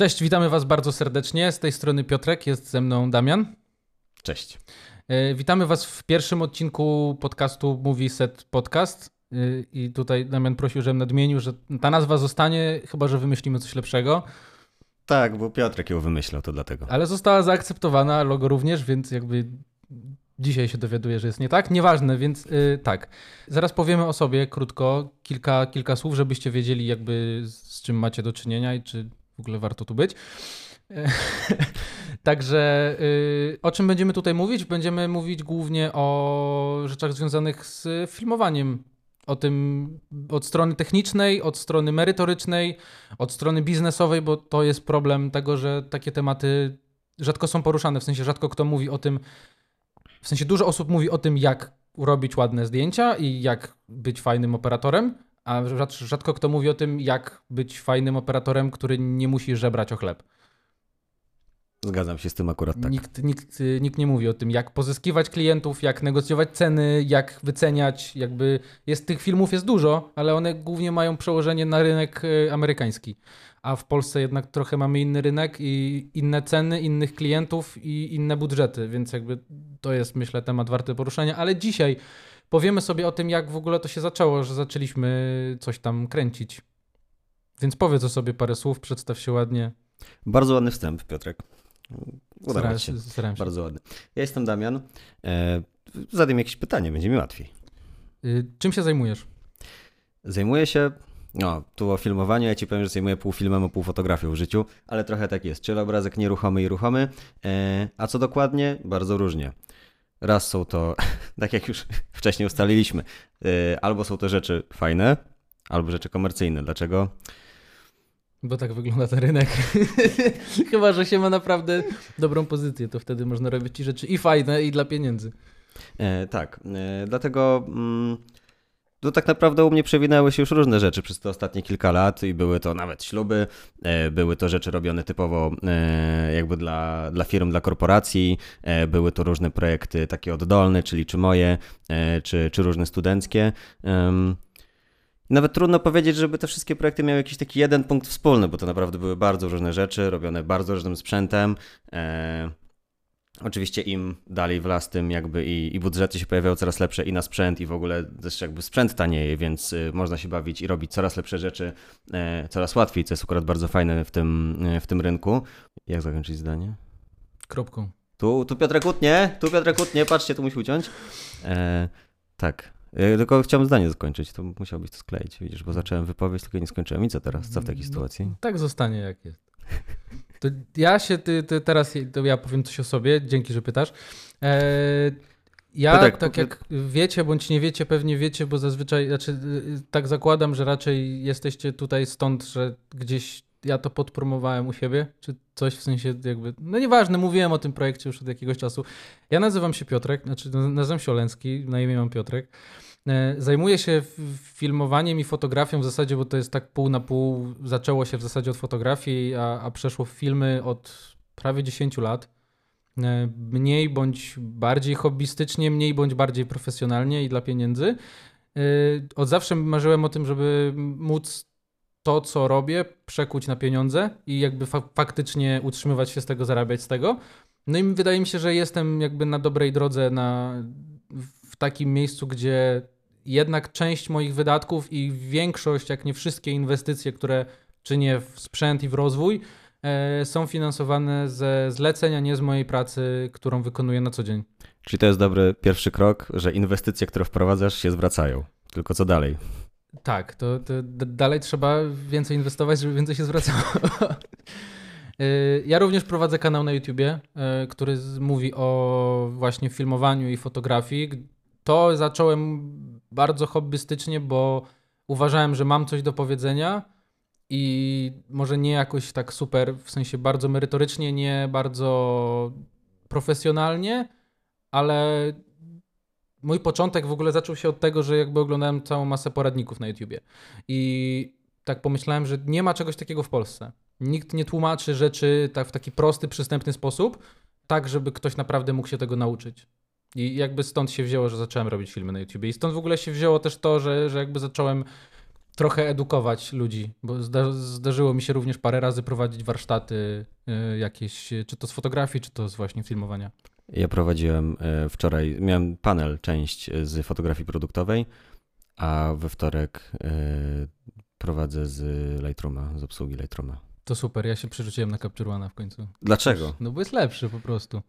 Cześć, witamy Was bardzo serdecznie. Z tej strony Piotrek, jest ze mną Damian. Cześć. E, witamy Was w pierwszym odcinku podcastu Movie Set Podcast. E, I tutaj Damian prosił, żebym nadmienił, że ta nazwa zostanie, chyba że wymyślimy coś lepszego. Tak, bo Piotrek ją wymyślał, to dlatego. Ale została zaakceptowana, logo również, więc jakby dzisiaj się dowiaduję, że jest nie tak. Nieważne, więc yy, tak. Zaraz powiemy o sobie krótko, kilka, kilka słów, żebyście wiedzieli jakby z czym macie do czynienia i czy w ogóle warto tu być. Także yy, o czym będziemy tutaj mówić? Będziemy mówić głównie o rzeczach związanych z filmowaniem. O tym od strony technicznej, od strony merytorycznej, od strony biznesowej, bo to jest problem tego, że takie tematy rzadko są poruszane. W sensie rzadko kto mówi o tym, w sensie dużo osób mówi o tym, jak robić ładne zdjęcia i jak być fajnym operatorem, a rzadko kto mówi o tym, jak być fajnym operatorem, który nie musi żebrać o chleb. Zgadzam się z tym akurat tak. Nikt, nikt, nikt nie mówi o tym, jak pozyskiwać klientów, jak negocjować ceny, jak wyceniać. Jakby jest tych filmów jest dużo, ale one głównie mają przełożenie na rynek y, amerykański. A w Polsce jednak trochę mamy inny rynek i inne ceny, innych klientów i inne budżety, więc jakby to jest myślę temat warty poruszenia. Ale dzisiaj powiemy sobie o tym, jak w ogóle to się zaczęło, że zaczęliśmy coś tam kręcić. Więc powiedz o sobie parę słów, przedstaw się ładnie. Bardzo ładny wstęp, Piotrek. Udało się. się. Bardzo ładny. Ja jestem Damian. E, zadam jakieś pytanie, będzie mi łatwiej. Y, czym się zajmujesz? Zajmuję się, no, tu o filmowaniu, ja ci powiem, że zajmuję pół filmem, a pół fotografią w życiu, ale trochę tak jest. Czyli obrazek nieruchomy i ruchomy, e, a co dokładnie? Bardzo różnie. Raz są to, tak jak już wcześniej ustaliliśmy, e, albo są to rzeczy fajne, albo rzeczy komercyjne. Dlaczego? Bo tak wygląda ten rynek. Chyba, że się ma naprawdę dobrą pozycję, to wtedy można robić ci rzeczy i fajne, i dla pieniędzy. E, tak, e, dlatego mm, to tak naprawdę u mnie przewinęły się już różne rzeczy przez te ostatnie kilka lat i były to nawet śluby, e, były to rzeczy robione typowo e, jakby dla, dla firm, dla korporacji, e, były to różne projekty takie oddolne, czyli czy moje, czy, czy różne studenckie. Nawet trudno powiedzieć, żeby te wszystkie projekty miały jakiś taki jeden punkt wspólny, bo to naprawdę były bardzo różne rzeczy, robione bardzo różnym sprzętem. Oczywiście im dalej w las, tym jakby i, i budżety się pojawiają coraz lepsze i na sprzęt i w ogóle też jakby sprzęt tanieje, więc y, można się bawić i robić coraz lepsze rzeczy e, coraz łatwiej, co jest akurat bardzo fajne w tym, e, w tym rynku. Jak zakończyć zdanie? Kropką. Tu, tu Piotrek utnie, tu Piotrek utnie, patrzcie, tu musi uciąć. E, tak, E, tylko chciałem zdanie zakończyć, to musiałbyś to skleić, widzisz, bo zacząłem wypowiedź, tylko nie skończyłem. I co teraz? Co w takiej no, sytuacji? Tak zostanie jak jest. To ja się, ty, ty teraz, to ja powiem coś o sobie, dzięki, że pytasz. E, ja, tak, tak jak wiecie, bądź nie wiecie, pewnie wiecie, bo zazwyczaj, znaczy, y, tak zakładam, że raczej jesteście tutaj stąd, że gdzieś ja to podpromowałem u siebie, czy coś w sensie jakby, no nieważne, mówiłem o tym projekcie już od jakiegoś czasu. Ja nazywam się Piotrek, znaczy nazywam się Oleński, na imię mam Piotrek. E, zajmuję się filmowaniem i fotografią w zasadzie, bo to jest tak pół na pół. Zaczęło się w zasadzie od fotografii, a, a przeszło w filmy od prawie 10 lat. E, mniej bądź bardziej hobbystycznie, mniej bądź bardziej profesjonalnie i dla pieniędzy. E, od zawsze marzyłem o tym, żeby móc to, co robię, przekuć na pieniądze i jakby fa faktycznie utrzymywać się z tego, zarabiać z tego. No i wydaje mi się, że jestem jakby na dobrej drodze na, w takim miejscu, gdzie jednak część moich wydatków i większość, jak nie wszystkie inwestycje, które czynię w sprzęt i w rozwój, e, są finansowane ze zlecenia, nie z mojej pracy, którą wykonuję na co dzień. Czyli to jest dobry pierwszy krok, że inwestycje, które wprowadzasz, się zwracają. Tylko co dalej? Tak, to, to dalej trzeba więcej inwestować, żeby więcej się zwracało. Y, ja również prowadzę kanał na YouTubie, y, który mówi o właśnie filmowaniu i fotografii. To zacząłem bardzo hobbystycznie, bo uważałem, że mam coś do powiedzenia i może nie jakoś tak super, w sensie bardzo merytorycznie, nie bardzo profesjonalnie, ale mój początek w ogóle zaczął się od tego, że jakby oglądałem całą masę poradników na YouTubie. I tak pomyślałem, że nie ma czegoś takiego w Polsce. Nikt nie tłumaczy rzeczy tak w taki prosty, przystępny sposób, tak żeby ktoś naprawdę mógł się tego nauczyć. I jakby stąd się wzięło, że zacząłem robić filmy na YouTube. I stąd w ogóle się wzięło też to, że, że jakby zacząłem trochę edukować ludzi, bo zda zdarzyło mi się również parę razy prowadzić warsztaty y, jakieś, czy to z fotografii, czy to z właśnie filmowania. Ja prowadziłem y, wczoraj, miałem panel, część z fotografii produktowej, a we wtorek y, prowadzę z Lightrooma, z obsługi Lightrooma. To super, ja się przerzuciłem na Capture One w końcu. Dlaczego? No bo jest lepszy po prostu.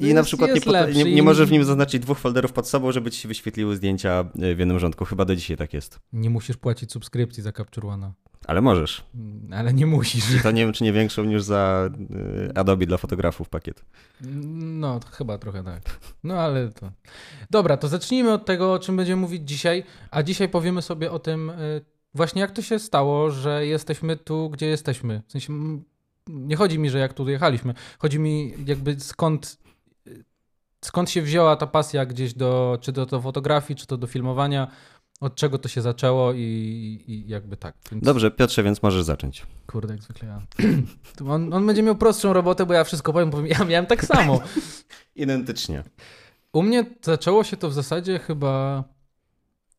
I jest, na przykład nie, nie, nie możesz w nim zaznaczyć dwóch folderów pod sobą, żeby ci się wyświetliły zdjęcia w jednym rządku. Chyba do dzisiaj tak jest. Nie musisz płacić subskrypcji za Capture One. Ale możesz. Mm, ale nie musisz. I to nie wiem, czy nie większą niż za y, Adobe dla fotografów pakiet. No, chyba trochę tak. No ale to. Dobra, to zacznijmy od tego, o czym będziemy mówić dzisiaj. A dzisiaj powiemy sobie o tym, y, właśnie jak to się stało, że jesteśmy tu, gdzie jesteśmy. W sensie nie chodzi mi, że jak tu jechaliśmy, chodzi mi jakby skąd, skąd się wzięła ta pasja gdzieś do, czy do, do fotografii, czy to do filmowania, od czego to się zaczęło i, i jakby tak. Więc... Dobrze, Piotrze, więc możesz zacząć. Kurde, jak zwykle ja. On, on będzie miał prostszą robotę, bo ja wszystko powiem, bo ja miałem tak samo. Identycznie. U mnie zaczęło się to w zasadzie chyba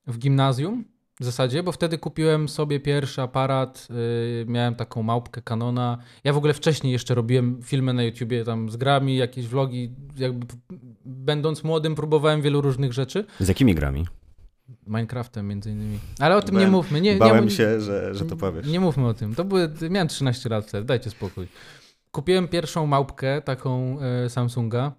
w gimnazjum w zasadzie, bo wtedy kupiłem sobie pierwszy aparat, yy, miałem taką małpkę Canona. Ja w ogóle wcześniej jeszcze robiłem filmy na YouTubie tam z grami, jakieś vlogi, jakby będąc młodym próbowałem wielu różnych rzeczy. Z jakimi grami? Minecraftem między innymi. Ale o tym bałem, nie mówmy. Nie, bałem nie, się, że, że to powiesz. Nie mówmy o tym. To były, miałem 13 lat wtedy, dajcie spokój. Kupiłem pierwszą małpkę, taką e, Samsunga.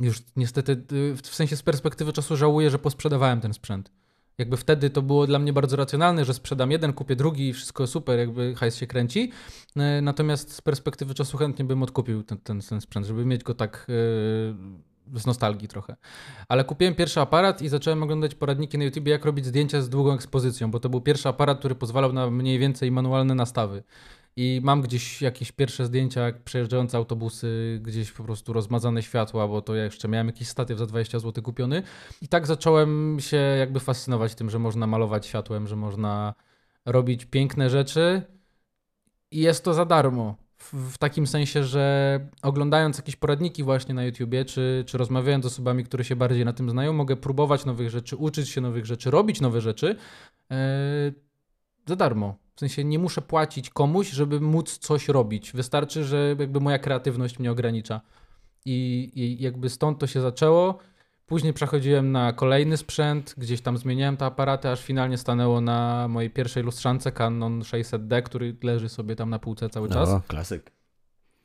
Już niestety, y, w sensie z perspektywy czasu żałuję, że posprzedawałem ten sprzęt. Jakby wtedy to było dla mnie bardzo racjonalne, że sprzedam jeden, kupię drugi i wszystko super, jakby hajs się kręci. E, natomiast z perspektywy czasu chętnie bym odkupił ten, ten, ten sprzęt, żeby mieć go tak yy, z nostalgii trochę. Ale kupiłem pierwszy aparat i zacząłem oglądać poradniki na YouTube, jak robić zdjęcia z długą ekspozycją, bo to był pierwszy aparat, który pozwalał na mniej więcej manualne nastawy. I mam gdzieś jakieś pierwsze zdjęcia, jak przejeżdżające autobusy, gdzieś po prostu rozmazane światła, bo to ja jeszcze miałem jakiś statyw za 20 zł kupiony. I tak zacząłem się jakby fascynować tym, że można malować światłem, że można robić piękne rzeczy i jest to za darmo. W, w takim sensie, że oglądając jakieś poradniki właśnie na YouTubie, czy, czy rozmawiając z osobami, które się bardziej na tym znają, mogę próbować nowych rzeczy, uczyć się nowych rzeczy, robić nowe rzeczy yy, za darmo w sensie nie muszę płacić komuś, żeby móc coś robić. Wystarczy, że jakby moja kreatywność mnie ogranicza. I, I, jakby stąd to się zaczęło. Później przechodziłem na kolejny sprzęt, gdzieś tam zmieniałem te aparaty, aż finalnie stanęło na mojej pierwszej lustrzance Canon 600D, który leży sobie tam na półce cały czas. No, klasyk.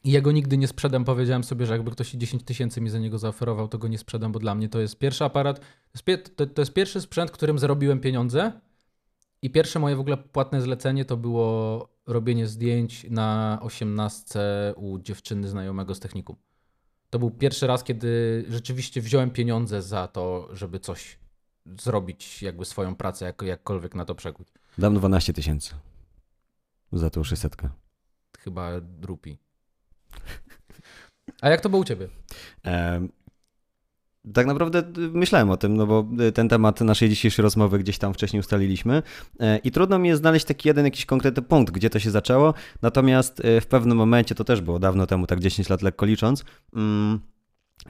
I ja go nigdy nie sprzedam. Powiedziałem sobie, że jakby ktoś 10 tysięcy mi za niego zaoferował, to go nie sprzedam, bo dla mnie to jest pierwszy aparat. To jest, pierwszy sprzęt, którym zarobiłem pieniądze i pierwsze moje w ogóle płatne zlecenie to było robienie zdjęć na osiemnastce u dziewczyny znajomego z technikum. To był pierwszy raz, kiedy rzeczywiście wziąłem pieniądze za to, żeby coś zrobić, jakby swoją pracę, jak, jakkolwiek na to przekuć. Dam 12 tysięcy za tą 600. Chyba drupi. A jak to było u ciebie? Tak naprawdę y, myślałem o tym, no bo y, ten temat naszej dzisiejszej rozmowy gdzieś tam wcześniej ustaliliśmy. E, i trudno mi jest znaleźć taki jeden jakiś konkretny punkt, gdzie to się zaczęło, natomiast y, w pewnym momencie, to też było dawno temu, tak 10 lat lekko licząc, mm,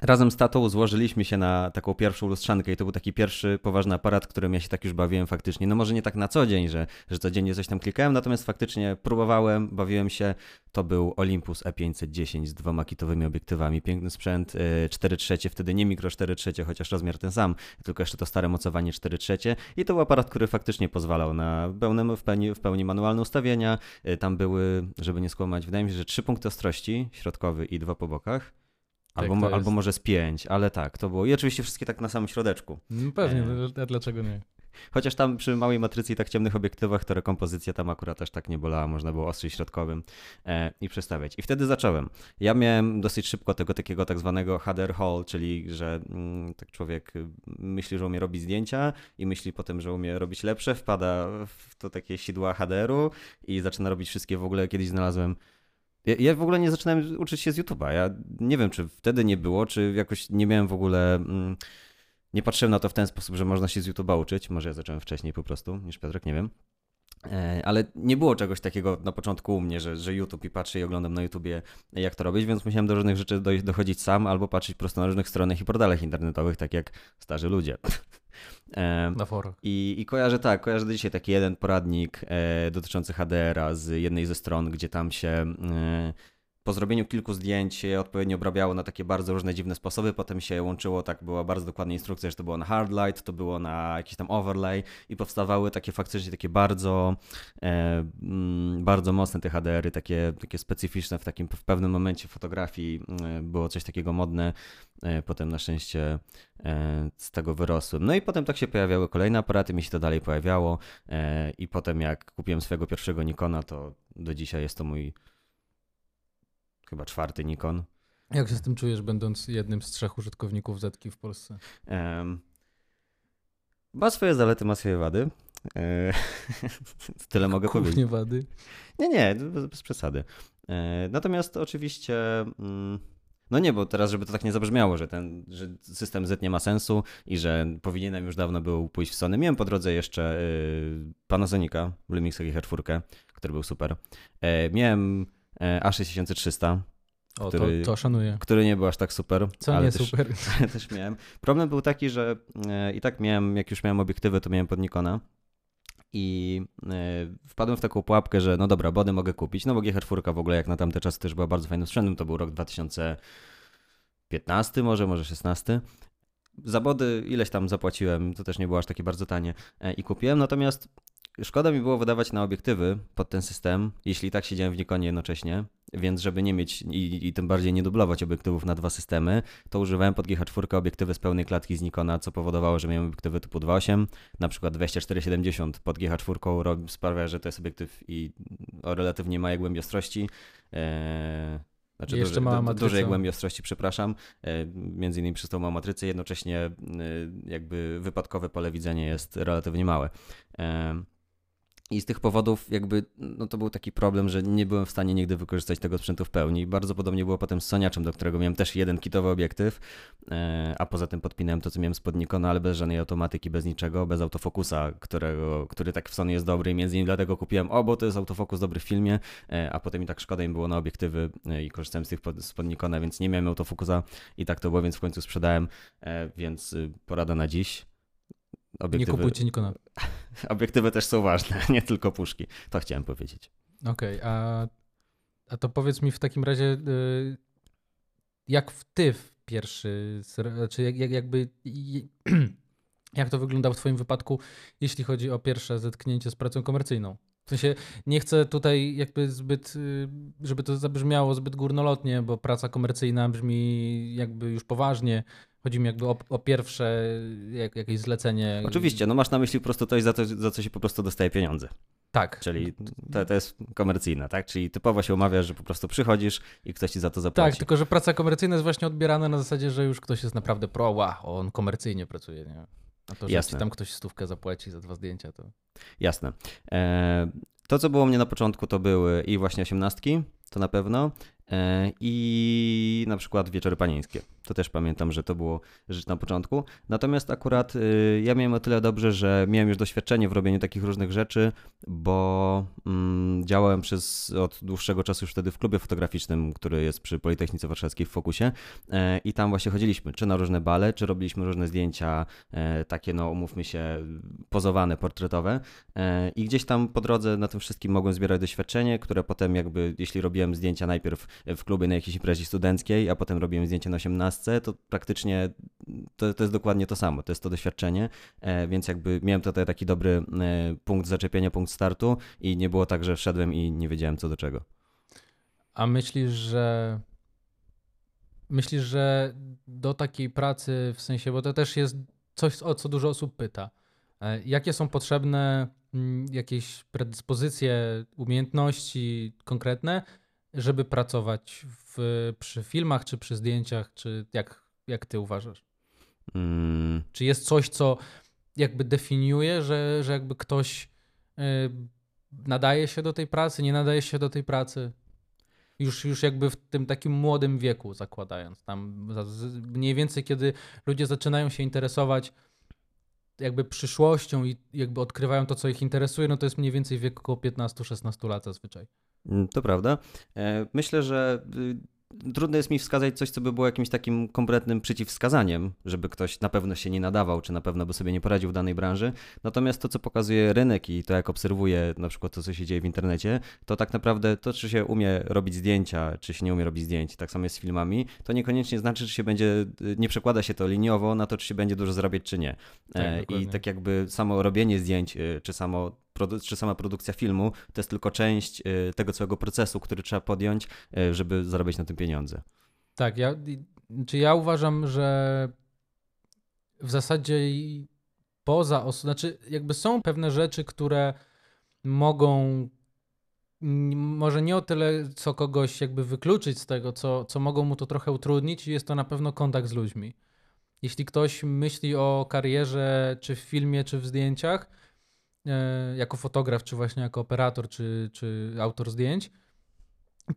Razem z tatą złożyliśmy się na taką pierwszą lustrzankę i to był taki pierwszy poważny aparat, którym ja się tak już bawiłem faktycznie. No może nie tak na co dzień, że, że codziennie coś tam klikałem, natomiast faktycznie próbowałem, bawiłem się. To był Olympus E510 z dwoma kitowymi obiektywami. Piękny sprzęt, 4 y, trzecie, wtedy nie mikro 4 trzecie, chociaż rozmiar ten sam, tylko jeszcze to stare mocowanie 4 trzecie. I to był aparat, który faktycznie pozwalał na pełne, w, pełni, w pełni manualne ustawienia. Y, tam były, żeby nie skłamać, wydaje mi się, że trzy punkty ostrości, środkowy i dwa po bokach. Tak, albo, jest... albo może z pięć, ale tak, to było. I oczywiście wszystkie tak na samym środeczku. No pewnie, e... dlaczego nie? Chociaż tam przy małej matrycy i tak ciemnych obiektywach to rekompozycja tam akurat też tak nie bolała, można było ostrzyć środkowym e, i przestawiać. I wtedy zacząłem. Ja miałem dosyć szybko tego takiego tak zwanego HDR Hall, czyli że mm, tak człowiek myśli, że umie robić zdjęcia i myśli potem, że umie robić lepsze, wpada w to takie sidła HDR-u i zaczyna robić wszystkie w ogóle. Kiedyś znalazłem ja, ja, w ogóle nie zaczynałem uczyć się z YouTube'a. Ja nie wiem, czy wtedy nie było, czy jakoś nie miałem w ogóle. Mm, nie patrzyłem na to w ten sposób, że można się z YouTube'a uczyć. Może ja zacząłem wcześniej po prostu niż Piotrek, nie wiem. E, ale nie było czegoś takiego na początku u mnie, że, że YouTube i patrzę i oglądam na YouTubie, jak to robić, więc musiałem do różnych rzeczy dochodzić sam albo patrzeć prosto na różnych stronach i portalach internetowych, tak jak starzy ludzie. Na forach. I, I kojarzę tak, kojarzę do dzisiaj taki jeden poradnik e, dotyczący HDR-a z jednej ze stron, gdzie tam się e, po zrobieniu kilku zdjęć odpowiednio obrabiało na takie bardzo różne dziwne sposoby, potem się łączyło, tak była bardzo dokładna instrukcja, że to było na hard light, to było na jakiś tam overlay i powstawały takie faktycznie takie bardzo e, mm, bardzo mocne te HDR-y, takie, takie specyficzne w takim w pewnym momencie fotografii e, było coś takiego modne, e, potem na szczęście e, z tego wyrosłem. No i potem tak się pojawiały kolejne aparaty, mi się to dalej pojawiało i potem jak kupiłem swojego pierwszego Nikona, to do dzisiaj jest to mój chyba czwarty Nikon. Jak się z tym czujesz, będąc jednym z trzech użytkowników Zetki w Polsce? Um, ma swoje zalety, ma swoje wady. E, tyle mogę Głównie powiedzieć. wady? Nie, nie, bez, przesady. E, natomiast oczywiście... Mm, no nie, bo teraz, żeby to tak nie zabrzmiało, że ten że system Z nie ma sensu i że powinienem już dawno był pójść w Sony. Miałem po drodze jeszcze y, Panasonica, Lumixa GH4, który był super. E, miałem A6300. O, który, to, to szanuję. Który nie był aż tak super. Co ale nie też, super. Też miałem. Problem był taki, że e, i tak miałem, jak już miałem obiektywy, to miałem pod Nikona. I e, wpadłem w taką pułapkę, że no dobra, body mogę kupić, no bo GH4 w ogóle jak na tamte czasy też była bardzo fajnym sprzętem, to był rok 2015 może, może 16. Za body ileś tam zapłaciłem, to też nie było aż takie bardzo tanie i kupiłem, natomiast Szkoda mi było wydawać na obiektywy pod ten system, jeśli tak siedziałem w Nikonie jednocześnie, więc żeby nie mieć i, i tym bardziej nie dublować obiektywów na dwa systemy, to używałem pod GH4 obiektywy z pełnej klatki z Nikona, co powodowało, że miałem obiektywy typu 2.8, na przykład 24-70 pod GH4 sprawia, że to jest obiektyw i o relatywnie małej głębi ostrości. Eee, znaczy jeszcze duży, mała matryca. dużej głębi ostrości, przepraszam. E, między innymi przez tą małą matrycę, jednocześnie e, jakby wypadkowe pole widzenia jest relatywnie małe. I z tych powodów jakby, no to był taki problem, że nie byłem w stanie nigdy wykorzystać tego sprzętu w pełni. Bardzo podobnie było potem z Soniaczem, do którego miałem też jeden kitowy obiektyw, e, a poza tym podpinałem to, co miałem spod Nikona, ale bez żadnej automatyki, bez niczego, bez autofokusa, którego, który tak w Sony jest dobry i między innymi dlatego kupiłem, o, bo to jest autofokus dobry w filmie, e, a potem i tak szkoda im było na obiektywy e, i korzystałem z tych pod, spod Nikona, więc nie miałem autofokusa i tak to było, więc w końcu sprzedałem, więc y, porada na dziś. Obiektywy... Nie kupujcie Nikona. Obiektywy też są ważne, nie tylko puszki. To chciałem powiedzieć. Okej, okay, a, a to powiedz mi w takim razie, y, jak w ty w pierwszy, znaczy jak, jak, jakby, jak to wygląda w twoim wypadku, jeśli chodzi o pierwsze zetknięcie z pracą komercyjną? W sensie nie chcę tutaj jakby zbyt, y, żeby to zabrzmiało zbyt górnolotnie, bo praca komercyjna brzmi jakby już poważnie, Chodzi mi jakby o, o pierwsze jak, jakieś zlecenie. Oczywiście, no masz na myśli po prostu coś, za, to, za co się po prostu dostaje pieniądze. Tak. Czyli to, to jest komercyjne, tak? Czyli typowo się umawia, że po prostu przychodzisz i ktoś ci za to zapłaci. Tak, tylko że praca komercyjna jest właśnie odbierana na zasadzie, że już ktoś jest naprawdę pro, wow, on komercyjnie pracuje, nie? A to, że Jasne. ci tam ktoś stówkę zapłaci za dwa zdjęcia, to... Jasne. E, to, co było mnie na początku, to były i właśnie osiemnastki, to na pewno, e, i na przykład wieczory panieńskie. To też pamiętam, że to było rzecz na początku. Natomiast akurat y, ja miałem o tyle dobrze, że miałem już doświadczenie w robieniu takich różnych rzeczy, bo mm, działałem przez od dłuższego czasu już wtedy w klubie fotograficznym, który jest przy Politechnice Warszawskiej w Fokusie e, i tam właśnie chodziliśmy, czy na różne bale, czy robiliśmy różne zdjęcia, e, takie no umówmy się, pozowane, portretowe e, i gdzieś tam po drodze na tym wszystkim mogłem zbierać doświadczenie, które potem jakby, jeśli robiłem zdjęcia najpierw w klubie na jakiejś imprezie studenckiej, a potem robiłem zdjęcia na 18 to praktycznie to, to jest dokładnie to samo, to jest to doświadczenie, e, więc jakby miałem tutaj taki dobry e, punkt zaczepienia, punkt startu i nie było tak, że wszedłem i nie wiedziałem co do czego. A myślisz, że myślisz, że do takiej pracy, w sensie, bo to też jest coś, o co dużo osób pyta, e, jakie są potrzebne mm, jakieś predyspozycje, umiejętności konkretne, żeby pracować w, przy filmach, czy przy zdjęciach, czy jak, jak ty uważasz? Mm. Czy jest coś, co jakby definiuje, że, że jakby ktoś y, nadaje się do tej pracy, nie nadaje się do tej pracy? Już, już jakby w tym takim młodym wieku zakładając. Tam mniej więcej, kiedy ludzie zaczynają się interesować jakby przyszłością i jakby odkrywają to, co ich interesuje, no to jest mniej więcej wiek około 15-16 lat zazwyczaj. Mm, to prawda. E, myślę, że y, trudno jest mi wskazać coś, co by było jakimś takim kompletnym przeciwwskazaniem, żeby ktoś na pewno się nie nadawał, czy na pewno by sobie nie poradził w danej branży. Natomiast to, co pokazuje rynek i to, jak obserwuję na przykład to, co się dzieje w internecie, to tak naprawdę to, czy się umie robić zdjęcia, czy się nie umie robić zdjęć, tak samo jest z filmami, to niekoniecznie znaczy, czy się będzie, nie przekłada się to liniowo na to, czy się będzie dużo zarabiać, czy nie. Tak, e, I tak jakby samo robienie zdjęć, e, czy samo czy sama produkcja filmu to jest tylko część y, tego całego procesu, który trzeba podjąć, y, żeby zarobić na tym pieniądze. Tak, ja, czy ja uważam, że w zasadzie poza osobą, znaczy jakby są pewne rzeczy, które mogą może nie o tyle, co kogoś jakby wykluczyć z tego, co, co mogą mu to trochę utrudnić, jest to na pewno kontakt z ludźmi. Jeśli ktoś myśli o karierze, czy w filmie, czy w zdjęciach, jako fotograf, czy właśnie jako operator, czy, czy autor zdjęć,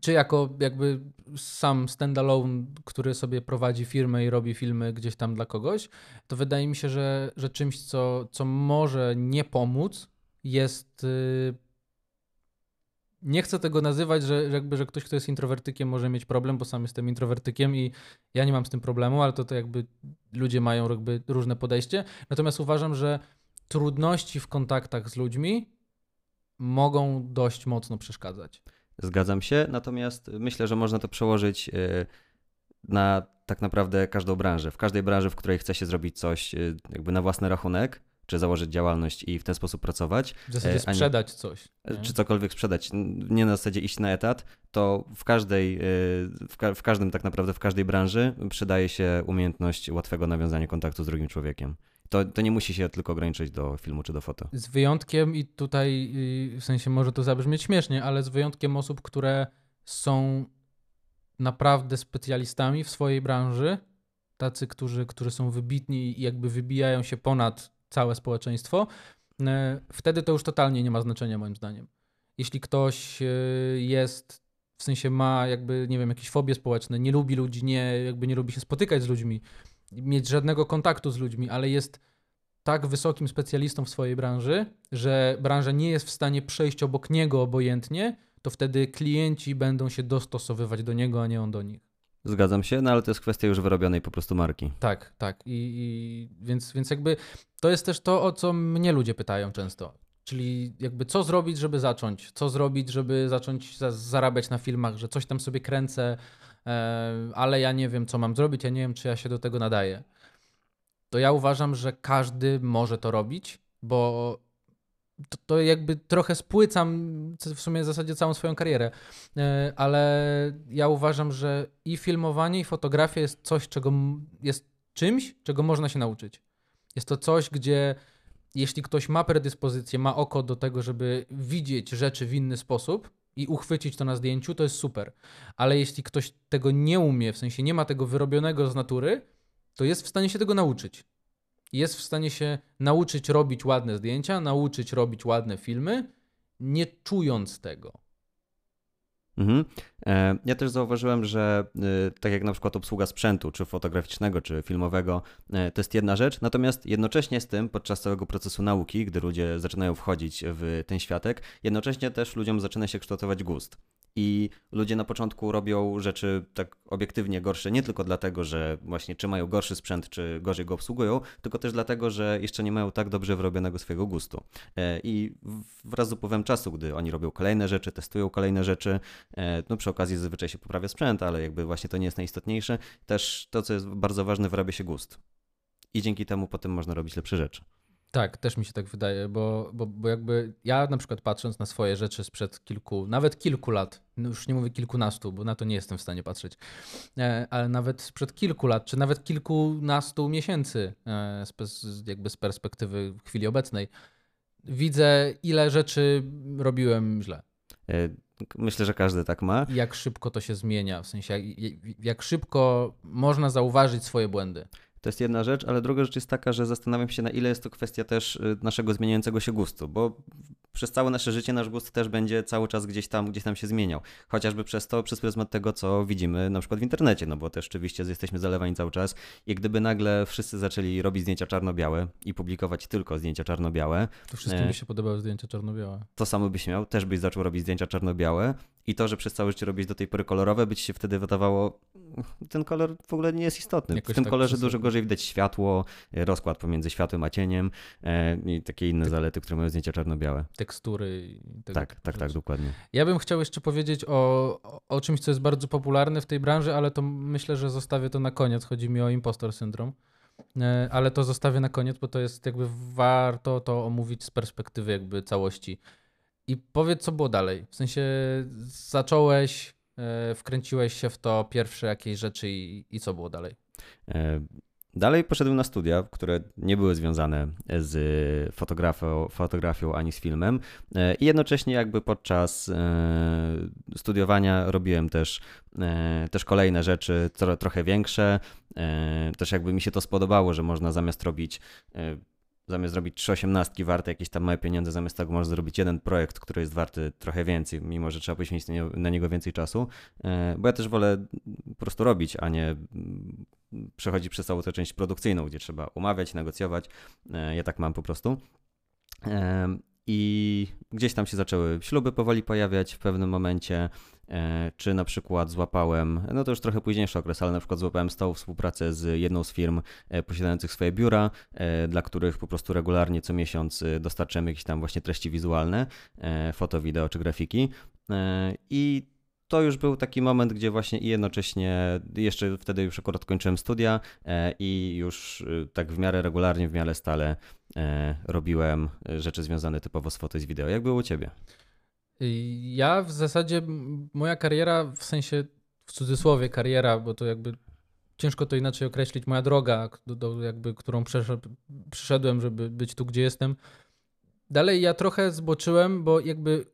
czy jako jakby sam standalone, który sobie prowadzi firmę i robi filmy gdzieś tam dla kogoś, to wydaje mi się, że, że czymś, co, co może nie pomóc, jest. Y, nie chcę tego nazywać, że, jakby, że ktoś, kto jest introwertykiem, może mieć problem, bo sam jestem introwertykiem i ja nie mam z tym problemu, ale to, to jakby ludzie mają jakby różne podejście. Natomiast uważam, że trudności w kontaktach z ludźmi mogą dość mocno przeszkadzać. Zgadzam się, natomiast myślę, że można to przełożyć e, na tak naprawdę każdą branżę. W każdej branży, w której chce się zrobić coś e, jakby na własny rachunek, czy założyć działalność i w ten sposób pracować. W zasadzie e, sprzedać coś. Nie? Czy cokolwiek sprzedać. Nie na zasadzie iść na etat, to w każdej, w, ka w każdym tak naprawdę, w każdej branży przydaje się umiejętność łatwego nawiązania kontaktu z drugim człowiekiem. To, to nie musi się tylko ograniczyć do filmu czy do foto. Z wyjątkiem, i tutaj w sensie może to zabrzmieć śmiesznie, ale z wyjątkiem osób, które są naprawdę specjalistami w swojej branży, tacy, którzy, którzy są wybitni i jakby wybijają się ponad całe społeczeństwo, e, wtedy to już totalnie nie ma znaczenia moim zdaniem. Jeśli ktoś e, jest, w sensie ma jakby, nie wiem, jakieś fobie społeczne, nie lubi ludzi, nie, jakby nie lubi się spotykać z ludźmi, mieć żadnego kontaktu z ludźmi, ale jest tak wysokim specjalistą w swojej branży, że branża nie jest w stanie przejść obok niego obojętnie, to wtedy klienci będą się dostosowywać do niego, a nie on do nich. Zgadzam się, no ale to jest kwestia już wyrobionej po prostu marki. Tak, tak. I, i więc, więc jakby to jest też to, o co mnie ludzie pytają często. Czyli jakby co zrobić, żeby zacząć? Co zrobić, żeby zacząć zarabiać na filmach, że coś tam sobie kręcę, ale ja nie wiem, co mam zrobić, ja nie wiem, czy ja się do tego nadaję. To ja uważam, że każdy może to robić, bo to, to jakby trochę spłycam w sumie w zasadzie całą swoją karierę, e, ale ja uważam, że i filmowanie, i fotografia jest coś, czego jest czymś, czego można się nauczyć. Jest to coś, gdzie jeśli ktoś ma predyspozycję, ma oko do tego, żeby widzieć rzeczy w inny sposób, i uchwycić to na zdjęciu, to jest super. Ale jeśli ktoś tego nie umie, w sensie nie ma tego wyrobionego z natury, to jest w stanie się tego nauczyć. Jest w stanie się nauczyć robić ładne zdjęcia, nauczyć robić ładne filmy, nie czując tego. Mhm. E, ja też zauważyłem, że e, tak jak na przykład obsługa sprzętu, czy fotograficznego, czy filmowego, e, to jest jedna rzecz, natomiast jednocześnie z tym, podczas całego procesu nauki, gdy ludzie zaczynają wchodzić w ten światek, jednocześnie też ludziom zaczyna się kształtować gust. I ludzie na początku robią rzeczy tak obiektywnie gorsze, nie tylko dlatego, że właśnie czy mają gorszy sprzęt, czy gorzej go obsługują, tylko też dlatego, że jeszcze nie mają tak dobrze wyrobionego swojego gustu. E, I wraz z upływem czasu, gdy oni robią kolejne rzeczy, testują kolejne rzeczy, e, no przy okazji zazwyczaj się poprawia sprzęt, ale jakby właśnie to nie jest najistotniejsze, też to, co jest bardzo ważne, wyrabia się gust. I dzięki temu potem można robić lepsze rzeczy. Tak, też mi się tak wydaje, bo, bo, bo jakby ja na przykład patrząc na swoje rzeczy sprzed kilku, nawet kilku lat, no już nie mówię kilkunastu, bo na to nie jestem w stanie patrzeć, e, ale nawet sprzed kilku lat, czy nawet kilkunastu miesięcy, e, jakby z perspektywy chwili obecnej, widzę ile rzeczy robiłem źle. E, myślę, że każdy tak ma. Jak szybko to się zmienia, w sensie jak, jak szybko można zauważyć swoje błędy. To jest jedna rzecz, ale druga rzecz jest taka, że zastanawiam się, na ile jest to kwestia też y, naszego zmieniającego się gustu, bo przez całe nasze życie nasz gust też będzie cały czas gdzieś tam, gdzieś tam się zmieniał. Chociażby przez to, przez pryzmat tego, co widzimy na przykład w internecie, no bo też oczywiście jesteśmy zalewani cały czas i gdyby nagle wszyscy zaczęli robić zdjęcia czarno-białe i publikować tylko zdjęcia czarno-białe. To wszystkim e, by się podobały zdjęcia czarno-białe. To samo byś miał, też byś zaczął robić zdjęcia czarno-białe i to, że przez całe życie robić do tej pory kolorowe, by ci się wtedy wydawało, ten kolor w ogóle nie jest istotny. Jakoś w tym tak kolorze dużo gorzej widać światło, rozkład pomiędzy światłem a cieniem e, i takie inne zalety, które mają zdjęcia czarno-białe. Tekstury. tak, tak, tak, dokładnie. Ja bym chciał jeszcze powiedzieć o, o czymś, co jest bardzo popularne w tej branży, ale to myślę, że zostawię to na koniec. Chodzi mi o impostor syndrom. E, ale to zostawię na koniec, bo to jest jakby warto to omówić z perspektywy jakby całości. I powiedz, co było dalej. W sensie zacząłeś, e, wkręciłeś się w to pierwsze jakieś rzeczy i, i co było dalej? E, dalej poszedłem na studia, które nie były związane z fotografią, fotografią ani z filmem. I jednocześnie jakby podczas studiowania robiłem też, też kolejne rzeczy, trochę większe. Też jakby mi się to spodobało, że można zamiast robić zamiast zrobić trzy osiemnastki warte jakieś tam małe pieniądze, zamiast tego można zrobić jeden projekt, który jest warty trochę więcej, mimo że trzeba poświęcić na niego więcej czasu, e, bo ja też wolę po prostu robić, a nie mm, przechodzić przez całą tę część produkcyjną, gdzie trzeba umawiać, negocjować. E, ja tak mam po prostu. E, I gdzieś tam się zaczęły śluby powoli pojawiać w pewnym momencie. E, czy na przykład złapałem, no to już trochę późniejszy okres, ale na przykład złapałem stałą współpracę z jedną z firm e, posiadających swoje biura, e, dla których po prostu regularnie co miesiąc dostarczamy jakieś tam właśnie treści wizualne, foto, wideo czy grafiki. I to już był taki moment, gdzie właśnie i jednocześnie, jeszcze wtedy już akurat kończyłem studia i już tak w miarę regularnie, w miarę stale robiłem rzeczy związane typowo z foto i z wideo. Jak było u Ciebie? Ja w zasadzie, moja kariera, w sensie w cudzysłowie kariera, bo to jakby ciężko to inaczej określić, moja droga, do, do jakby, którą przyszedłem, żeby być tu, gdzie jestem. Dalej ja trochę zboczyłem, bo jakby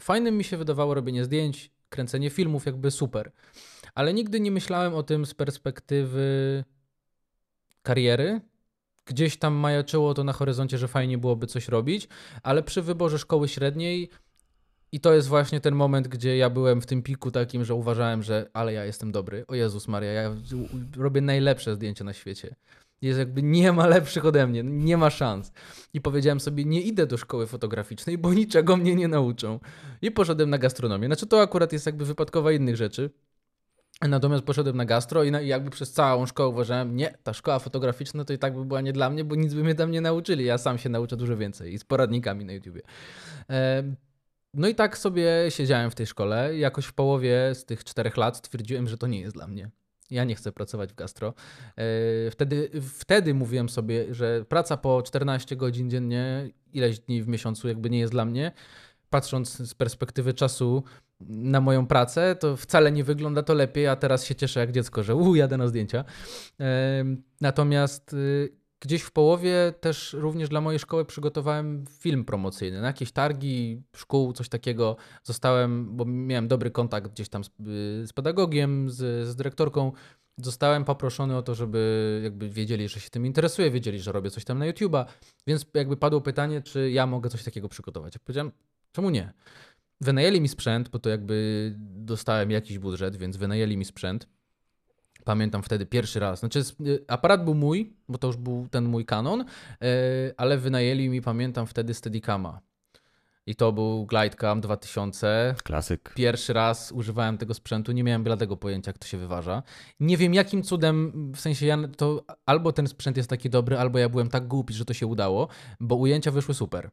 fajnym mi się wydawało robienie zdjęć, kręcenie filmów, jakby super. Ale nigdy nie myślałem o tym z perspektywy kariery, gdzieś tam majaczyło to na horyzoncie, że fajnie byłoby coś robić, ale przy wyborze szkoły średniej i to jest właśnie ten moment, gdzie ja byłem w tym piku takim, że uważałem, że ale ja jestem dobry. O Jezus Maria, ja robię najlepsze zdjęcia na świecie. Jest jakby nie ma lepszych ode mnie, nie ma szans. I powiedziałem sobie, nie idę do szkoły fotograficznej, bo niczego mnie nie nauczą. I poszedłem na gastronomię. Znaczy to akurat jest jakby wypadkowa innych rzeczy. Natomiast poszedłem na gastro i jakby przez całą szkołę uważałem, nie, ta szkoła fotograficzna to i tak by była nie dla mnie, bo nic by mnie tam nie nauczyli. Ja sam się nauczę dużo więcej i z poradnikami na YouTubie. No i tak sobie siedziałem w tej szkole. Jakoś w połowie z tych czterech lat stwierdziłem, że to nie jest dla mnie. Ja nie chcę pracować w gastro. E, wtedy, wtedy mówiłem sobie, że praca po 14 godzin dziennie, ileś dni w miesiącu jakby nie jest dla mnie. Patrząc z perspektywy czasu na moją pracę, to wcale nie wygląda to lepiej, a teraz się cieszę jak dziecko, że u, jadę na zdjęcia. Natomiast y, Gdzieś w połowie też również dla mojej szkoły przygotowałem film promocyjny. Na jakieś targi szkół, coś takiego zostałem, bo miałem dobry kontakt gdzieś tam z, y, z pedagogiem, z, z dyrektorką. Zostałem poproszony o to, żeby jakby wiedzieli, że się tym interesuję, wiedzieli, że robię coś tam na YouTube'a, więc jakby padło pytanie, czy ja mogę coś takiego przygotować. Ja powiedziałem, czemu nie? Wynajęli mi sprzęt, bo to jakby dostałem jakiś budżet, więc wynajęli mi sprzęt Pamiętam wtedy pierwszy raz. Znaczy, y, aparat był mój, bo to już był ten mój kanon, y, ale wynajęli mi, pamiętam wtedy Steadicama. I to był Glidecam 2000. Klasyk. Pierwszy raz używałem tego sprzętu, nie miałem bladego pojęcia, jak to się wyważa. Nie wiem, jakim cudem, w sensie ja to albo ten sprzęt jest taki dobry, albo ja byłem tak głupi, że to się udało, bo ujęcia wyszły super.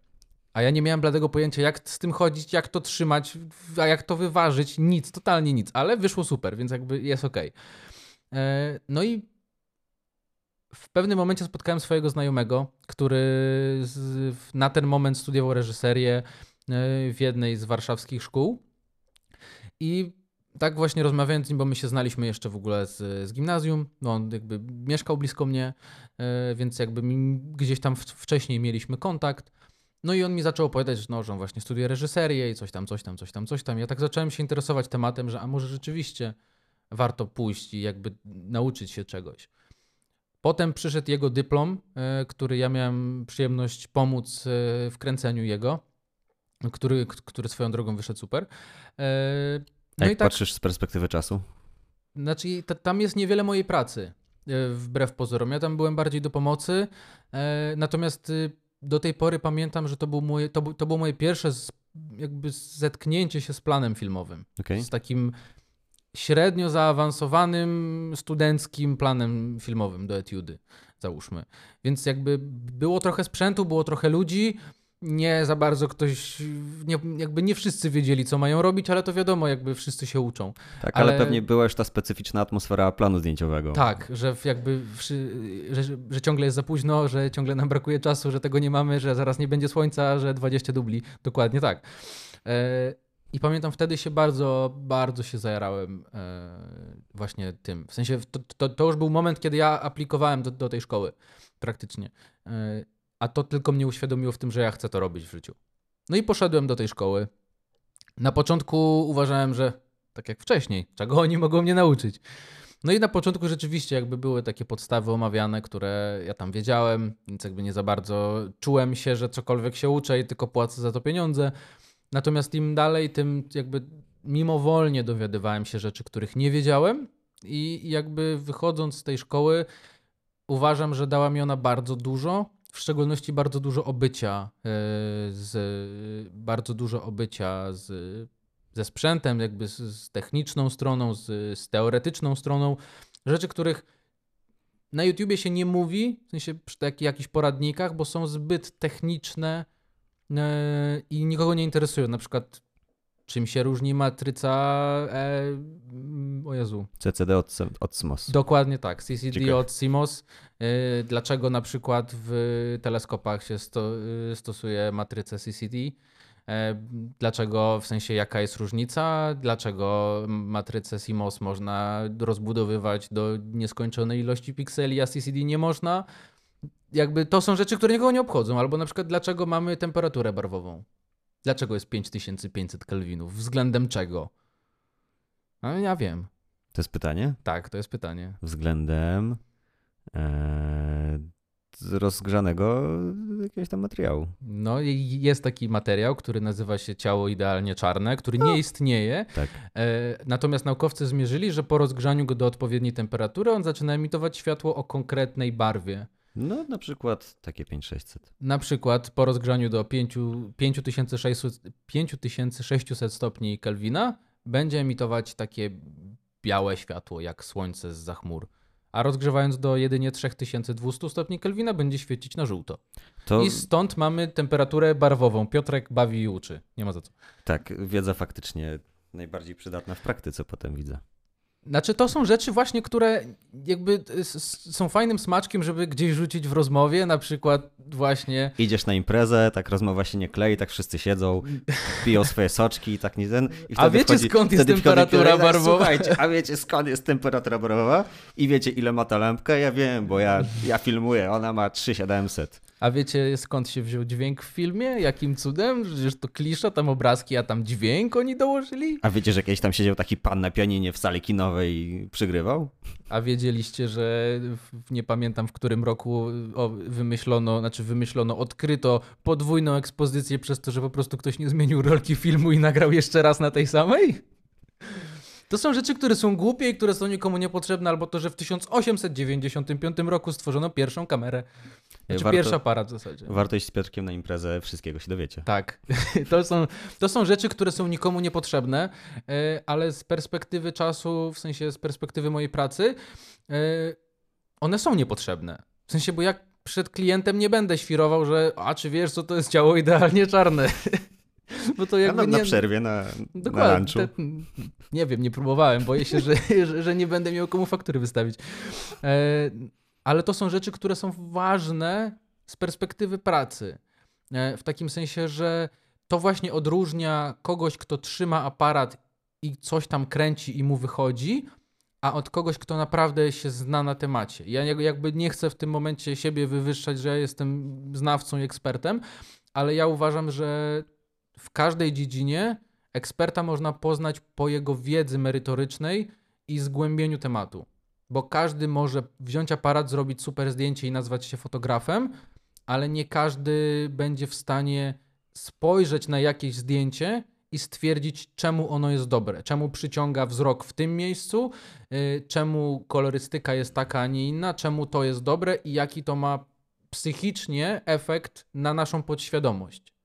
A ja nie miałem bladego pojęcia, jak z tym chodzić, jak to trzymać, a jak to wyważyć. Nic, totalnie nic, ale wyszło super, więc jakby jest ok. E, no i w pewnym momencie spotkałem swojego znajomego, który na ten moment studiował reżyserię e, w jednej z warszawskich szkół. I tak właśnie rozmawiając z nim, bo my się znaliśmy jeszcze w ogóle z, z gimnazjum, no on jakby mieszkał blisko mnie, e, więc jakby gdzieś tam wcześniej mieliśmy kontakt. No i on mi zaczął opowiadać, że, no, że on właśnie studiuje reżyserię i coś tam, coś tam, coś tam, coś tam. Ja tak zacząłem się interesować tematem, że a może rzeczywiście warto pójść i jakby nauczyć się czegoś. Potem przyszedł jego dyplom, e, który ja miałem przyjemność pomóc e, w kręceniu jego, który, który swoją drogą wyszedł super. E, no Jak tak, patrzysz z perspektywy czasu? Znaczy, tam jest niewiele mojej pracy, wbrew pozorom. Ja tam byłem bardziej do pomocy, natomiast do tej pory pamiętam, że to, był moje, to, to było moje pierwsze jakby zetknięcie się z planem filmowym. Okay. Z takim średnio zaawansowanym studenckim planem filmowym do etiudy, załóżmy. Więc jakby było trochę sprzętu, było trochę ludzi, nie za bardzo ktoś, nie, jakby nie wszyscy wiedzieli, co mają robić, ale to wiadomo, jakby wszyscy się uczą. Tak, ale, ale pewnie była już ta specyficzna atmosfera planu zdjęciowego. Tak, że jakby, że, że, ciągle jest za późno, że ciągle nam brakuje czasu, że tego nie mamy, że zaraz nie będzie słońca, że 20 dubli. Dokładnie tak. I pamiętam wtedy się bardzo, bardzo się zajarałem e, właśnie tym. W sensie to, to, to już był moment, kiedy ja aplikowałem do, do tej szkoły praktycznie. E, a to tylko mnie uświadomiło w tym, że ja chcę to robić w życiu. No i poszedłem do tej szkoły. Na początku uważałem, że tak jak wcześniej, czego oni mogą mnie nauczyć. No i na początku rzeczywiście jakby były takie podstawy omawiane, które ja tam wiedziałem, więc jakby nie za bardzo czułem się, że cokolwiek się uczę i tylko płacę za to pieniądze. Natomiast im dalej, tym jakby mimowolnie dowiadywałem się rzeczy, których nie wiedziałem i jakby wychodząc z tej szkoły uważam, że dała mi ona bardzo dużo, w szczególności bardzo dużo obycia e, z bardzo dużo obycia z, ze sprzętem, jakby z, z techniczną stroną, z, z, teoretyczną stroną, rzeczy, których na YouTubie się nie mówi, w sensie przy takich jakichś poradnikach, bo są zbyt techniczne i nikogo nie interesują. Na przykład czym się różni matryca e, o Jezu. CCD od, od CMOS. Dokładnie tak, CCD Ciekawe. od CMOS. E, dlaczego na przykład w teleskopach się sto, e, stosuje matrycę CCD? E, dlaczego, w sensie jaka jest różnica? Dlaczego matrycę CMOS można rozbudowywać do nieskończonej ilości pikseli, a CCD nie można? Jakby to są rzeczy, które nikogo nie obchodzą. Albo na przykład dlaczego mamy temperaturę barwową? Dlaczego jest 5500 kelwinów? Względem czego? No ja wiem. To jest pytanie? Tak, to jest pytanie. Względem e, rozgrzanego jakiegoś tam materiału. No i jest taki materiał, który nazywa się ciało idealnie czarne, który nie istnieje. Tak. E, natomiast naukowcy zmierzyli, że po rozgrzaniu go do odpowiedniej temperatury on zaczyna emitować światło o konkretnej barwie. No, na przykład takie 5600. Na przykład po rozgrzaniu do 5600, 5600 stopni Kelwina będzie emitować takie białe światło jak słońce z chmur. A rozgrzewając do jedynie 3200 stopni Kelwina będzie świecić na żółto. To... I stąd mamy temperaturę barwową. Piotrek bawi i uczy. Nie ma za co. Tak, wiedza faktycznie najbardziej przydatna w praktyce potem widzę. Znaczy, to są rzeczy właśnie, które jakby są fajnym smaczkiem, żeby gdzieś rzucić w rozmowie, na przykład właśnie... Idziesz na imprezę, tak rozmowa się nie klei, tak wszyscy siedzą, piją swoje soczki i tak nie ten... A wiecie wchodzi, skąd jest temperatura barwowa? Słuchajcie, a wiecie skąd jest temperatura barwowa? I wiecie ile ma ta lampka? Ja wiem, bo ja, ja filmuję, ona ma 3700. A wiecie skąd się wziął dźwięk w filmie? Jakim cudem? Przecież to klisza, tam obrazki, a tam dźwięk oni dołożyli? A wiecie, że kiedyś tam siedział taki pan na pianinie w sali kinowej i przygrywał? A wiedzieliście, że nie pamiętam w którym roku wymyślono, znaczy wymyślono, odkryto podwójną ekspozycję przez to, że po prostu ktoś nie zmienił rolki filmu i nagrał jeszcze raz na tej samej? To są rzeczy, które są głupie i które są nikomu niepotrzebne, albo to, że w 1895 roku stworzono pierwszą kamerę. Znaczy warto, pierwszy aparat w zasadzie. Warto iść z Piotrkiem na imprezę, wszystkiego się dowiecie. Tak. To są, to są rzeczy, które są nikomu niepotrzebne, e, ale z perspektywy czasu, w sensie z perspektywy mojej pracy, e, one są niepotrzebne. W sensie, bo jak przed klientem nie będę świrował, że a czy wiesz, co to jest ciało idealnie czarne. Bo to jakby ja na, nie... na przerwie, na, Dokładnie, na lunchu. Te... Nie wiem, nie próbowałem. Boję się, że, że, nie będę miał komu faktury wystawić. E, ale to są rzeczy, które są ważne z perspektywy pracy. E, w takim sensie, że to właśnie odróżnia kogoś, kto trzyma aparat i coś tam kręci i mu wychodzi, a od kogoś, kto naprawdę się zna na temacie. Ja jakby nie chcę w tym momencie siebie wywyższać, że ja jestem znawcą i ekspertem, ale ja uważam, że w każdej dziedzinie eksperta można poznać po jego wiedzy merytorycznej i zgłębieniu tematu. Bo każdy może wziąć aparat, zrobić super zdjęcie i nazwać się fotografem, ale nie każdy będzie w stanie spojrzeć na jakieś zdjęcie i stwierdzić, czemu ono jest dobre, czemu przyciąga wzrok w tym miejscu, yy, czemu kolorystyka jest taka, a nie inna, czemu to jest dobre i jaki to ma psychicznie efekt na naszą podświadomość.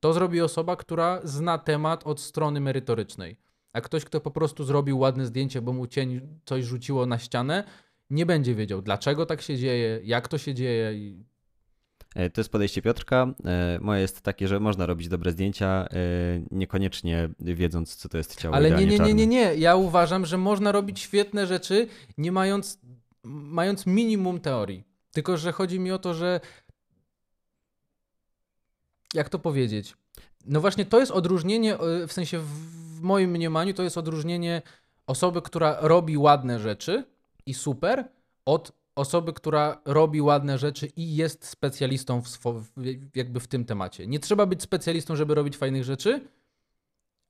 To zrobi osoba, która zna temat od strony merytorycznej. A ktoś, kto po prostu zrobił ładne zdjęcie, bo mu cień coś rzuciło na ścianę, nie będzie wiedział, dlaczego tak się dzieje, jak to się dzieje. I... E, to jest podejście Piotrka. E, moje jest takie, że można robić dobre zdjęcia, e, niekoniecznie wiedząc, co to jest ciało. Ale nie, nie, nie, nie, nie. Ja uważam, że można robić świetne rzeczy, nie mając, mając minimum teorii. Tylko, że chodzi mi o to, że. Jak to powiedzieć? No właśnie, to jest odróżnienie, w sensie w moim mniemaniu, to jest odróżnienie osoby, która robi ładne rzeczy i super, od osoby, która robi ładne rzeczy i jest specjalistą w swo- jakby w tym temacie. Nie trzeba być specjalistą, żeby robić fajnych rzeczy,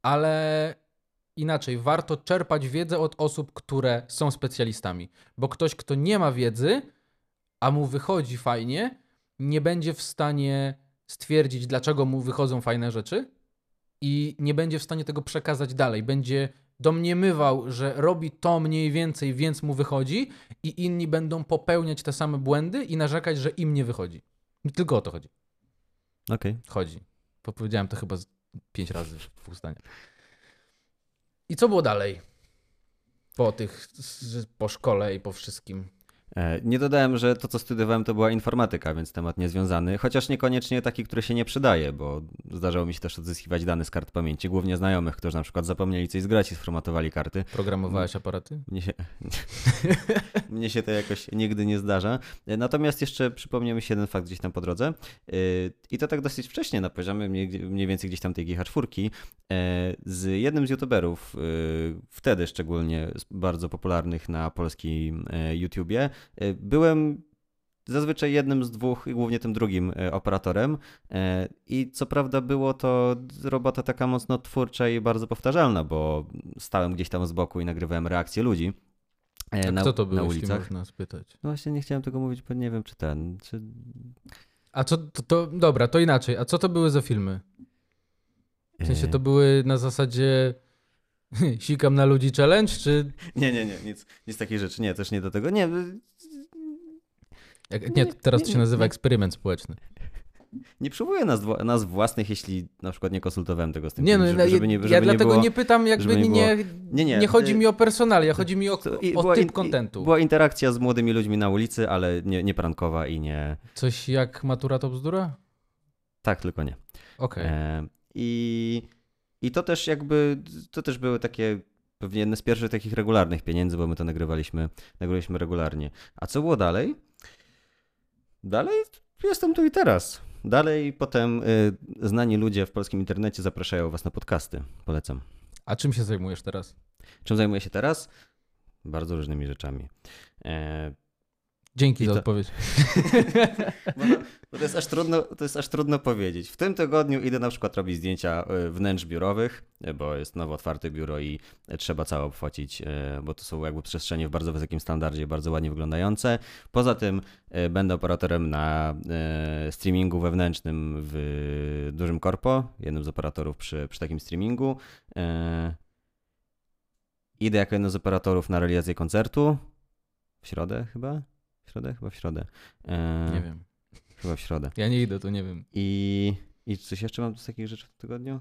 ale inaczej, warto czerpać wiedzę od osób, które są specjalistami. Bo ktoś, kto nie ma wiedzy, a mu wychodzi fajnie, nie będzie w stanie stwierdzić, dlaczego mu wychodzą fajne rzeczy i nie będzie w stanie tego przekazać dalej. Będzie domniemywał, że robi to mniej więcej, więc mu wychodzi, i inni będą popełniać te same błędy i narzekać, że im nie wychodzi. I tylko o to chodzi. Okej. Okay. Chodzi. Powiedziałem to chyba pięć razy w dwóch zdaniach. I co było dalej? Po tych, po szkole i po wszystkim. E, nie dodałem, że to, co studiowałem, to była informatyka, więc temat niezwiązany, chociaż niekoniecznie taki, który się nie przydaje, bo zdarzało mi się też odzyskiwać dane z kart pamięci, głównie znajomych, którzy na przykład zapomnieli coś zgrać i sformatowali karty. Programowałeś aparaty? Mnie się, mnie się to jakoś nigdy nie zdarza. E, natomiast jeszcze przypomniał mi się jeden fakt gdzieś tam po drodze e, i to tak dosyć wcześnie na poziomie mniej więcej gdzieś tam tej GH4 z jednym z youtuberów, wtedy szczególnie bardzo popularnych na polskim YouTubie, byłem zazwyczaj jednym z dwóch i głównie tym drugim e, operatorem. E, I co prawda było to robota taka mocno twórcza i bardzo powtarzalna, bo stałem gdzieś tam z boku i nagrywałem reakcje ludzi. A na, kto to był, na ulicach. można spytać? No właśnie nie chciałem tego mówić, bo nie wiem, czy ten. Czy... A co to, to. Dobra, to inaczej. A co to były za filmy? W sensie to były na zasadzie Sikam na ludzi challenge, czy... Nie, nie, nie, nic, nic takiej rzeczy. Nie, też nie do tego. Nie, Jak, nie, teraz to się nazywa eksperyment społeczny. Nie przywołuję nas, nas własnych, jeśli na przykład nie konsultowałem tego z tym. Nie, no, żeby, żeby nie, żeby ja dlatego nie, było, nie pytam, jakby nie, nie, nie, nie, nie, chodzi mi o personalia, chodzi mi o, o typ kontentu. Była interakcja z młodymi ludźmi na ulicy, ale nie, nie prankowa i nie... Coś jak matura to bzdura? Tak, tylko nie. Okej. Okay. E, I... I to też jakby, to też były takie pewnie jedne z pierwszych takich regularnych pieniędzy, bo my to nagrywaliśmy, nagrywaliśmy regularnie. A co było dalej? Dalej jestem tu i teraz. Dalej potem y, znani ludzie w polskim internecie zapraszają was na podcasty. Polecam. A czym się zajmujesz teraz? Czym zajmuję się teraz? Bardzo różnymi rzeczami. E, Dzięki I za to... odpowiedź. bo, to, bo to, jest aż trudno, to jest aż trudno powiedzieć. W tym tygodniu idę na przykład robić zdjęcia e, wnętrz biurowych, e, bo jest nowo otwarte biuro i trzeba całe obchwacić, e, bo to są jakby przestrzenie w bardzo wysokim standardzie, bardzo ładnie wyglądające. Poza tym będę operatorem na streamingu wewnętrznym w dużym korpo, jednym z operatorów przy, przy takim streamingu. Idę jako jeden z operatorów na realizację koncertu w środę chyba w środę? Chyba w środę. E, nie wiem. Chyba w środę. Ja nie idę, to nie wiem. I, i coś jeszcze mam z takich rzeczy w tygodniu?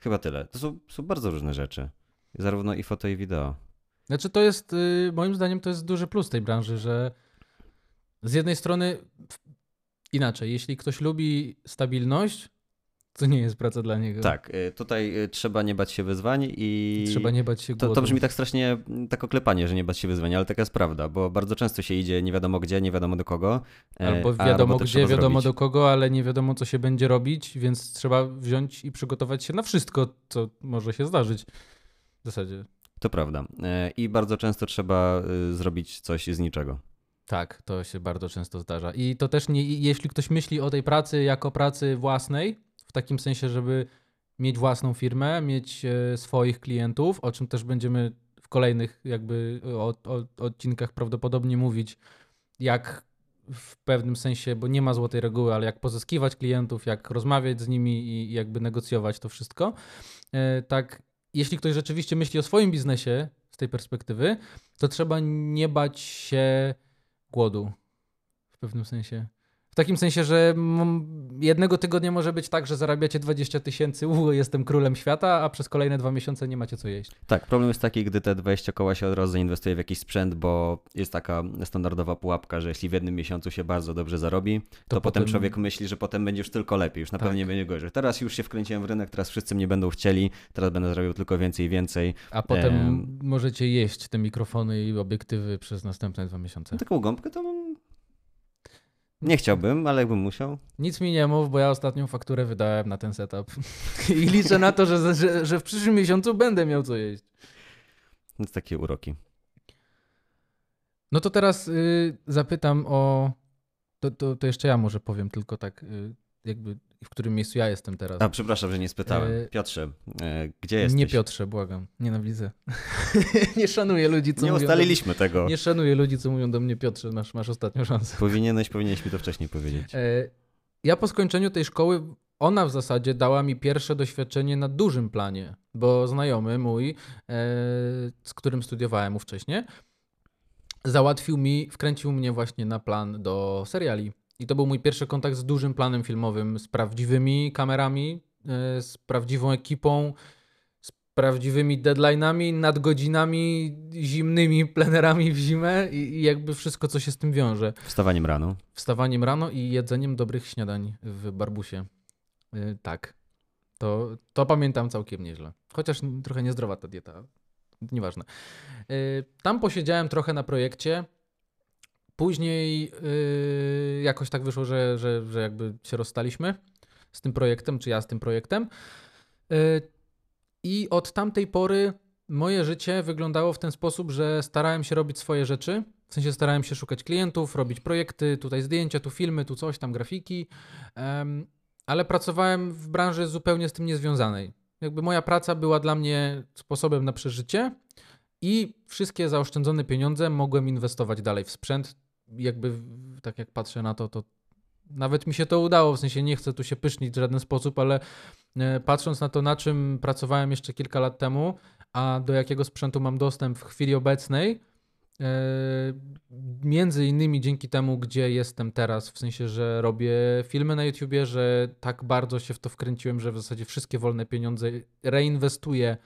Chyba tyle. To są, są bardzo różne rzeczy. Zarówno i foto, i wideo. Znaczy to jest, y, moim zdaniem to jest duży plus tej branży, że z jednej strony inaczej, jeśli ktoś lubi stabilność, to nie jest praca dla niego. Tak, y, tutaj y, trzeba nie bać się wyzwań i... Trzeba nie bać się głodu. To, to brzmi tak strasznie, mm, tak oklepanie, że nie bać się wyzwań, ale taka jest prawda, bo bardzo często się idzie nie wiadomo gdzie, nie wiadomo do kogo. E, Albo wiadomo gdzie, wiadomo zrobić. do kogo, ale nie wiadomo co się będzie robić, więc trzeba wziąć i przygotować się na wszystko, co może się zdarzyć w zasadzie. To prawda. E, I bardzo często trzeba y, zrobić coś z niczego. Tak, to się bardzo często zdarza. I to też nie, jeśli ktoś myśli o tej pracy jako pracy własnej, w takim sensie, żeby mieć własną firmę, mieć e, swoich klientów, o czym też będziemy w kolejnych jakby odcinkach prawdopodobnie mówić, jak w pewnym sensie, bo nie ma złotej reguły, ale jak pozyskiwać klientów, jak rozmawiać z nimi i jakby negocjować to wszystko. E, tak, jeśli ktoś rzeczywiście myśli o swoim biznesie z tej perspektywy, to trzeba nie bać się głodu w pewnym sensie. W takim sensie, że jednego tygodnia może być tak, że zarabiacie 20 tysięcy, jestem królem świata, a przez kolejne dwa miesiące nie macie co jeść. Tak, problem jest taki, gdy te 20 koła się od razu zainwestuje w jakiś sprzęt, bo jest taka standardowa pułapka, że jeśli w jednym miesiącu się bardzo dobrze zarobi, to, to potem, potem człowiek myśli, że potem będzie już tylko lepiej, już na tak. pewno nie będzie gorzej. Teraz już się wkręciłem w rynek, teraz wszyscy mnie będą chcieli, teraz będę zrobił tylko więcej i więcej. A potem ehm... możecie jeść te mikrofony i obiektywy przez następne dwa miesiące. Taką gąbkę to nie chciałbym, ale jakbym musiał. Nic mi nie mów, bo ja ostatnią fakturę wydałem na ten setup. I liczę na to, że, że, że w przyszłym miesiącu będę miał co jeść. Więc takie uroki. No to teraz y, zapytam o. To, to, to, jeszcze ja może powiem tylko tak, y, jakby w którym miejscu ja jestem teraz. A, przepraszam, że nie spytałem. E, Piotrze, e, gdzie jesteś? Nie Piotrze, błagam. Nienawidzę. nie szanuję ludzi, co Nie mówią ustaliliśmy do... tego. Nie szanuję ludzi, co mówią do mnie Piotrze, masz, masz ostatnią szansę. Powinieneś, powinieneś mi to wcześniej powiedzieć. E, ja po skończeniu tej szkoły, ona w zasadzie dała mi pierwsze doświadczenie na dużym planie, bo znajomy mój, z którym studiowałem wcześniej, załatwił mi, wkręcił mnie właśnie na plan do seriali. I to był mój pierwszy kontakt z dużym planem filmowym, z prawdziwymi kamerami, e, z prawdziwą ekipą, z prawdziwymi deadline'ami, nadgodzinami, zimnymi plenerami w zimę i, jakby wszystko, co się z tym wiąże. Wstawaniem rano. Wstawaniem rano i jedzeniem dobrych śniadań w Barbusie. Yy, tak. To, to pamiętam całkiem nieźle. Chociaż trochę niezdrowa ta dieta. Nieważne. Yy, tam posiedziałem trochę na projekcie. Później yy, jakoś tak wyszło, że, że, że jakby się rozstaliśmy z tym projektem, czy ja z tym projektem. Yy, I od tamtej pory moje życie wyglądało w ten sposób, że starałem się robić swoje rzeczy. W sensie starałem się szukać klientów, robić projekty, tutaj zdjęcia, tu filmy, tu coś, tam grafiki. ale pracowałem w branży zupełnie z tym niezwiązanej. Jakby moja praca była dla mnie sposobem na przeżycie i wszystkie zaoszczędzone pieniądze mogłem inwestować dalej w sprzęt, jakby tak jak patrzę na to, to nawet mi się to udało, w sensie nie chcę tu się pysznić w żaden sposób, ale e, patrząc na to, na czym pracowałem jeszcze kilka lat temu, a do jakiego sprzętu mam dostęp w chwili obecnej, e, między innymi dzięki temu, gdzie jestem teraz, w sensie, że robię filmy na YouTubie, że tak bardzo się w to wkręciłem, że w zasadzie wszystkie wolne pieniądze reinwestuję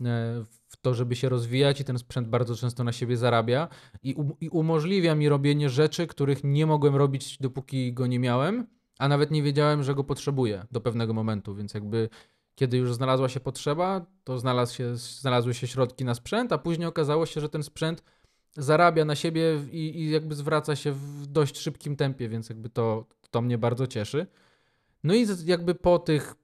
w w to, żeby się rozwijać i ten sprzęt bardzo często na siebie zarabia i, um, i umożliwia mi robienie rzeczy, których nie mogłem robić dopóki go nie miałem, a nawet nie wiedziałem, że go potrzebuję do pewnego momentu, więc jakby kiedy już znalazła się potrzeba, to znalazł się, znalazły się środki na sprzęt, a później okazało się, że ten sprzęt zarabia na siebie i, i jakby zwraca się w dość szybkim tempie, więc jakby to, to mnie bardzo cieszy. No i jakby po tych,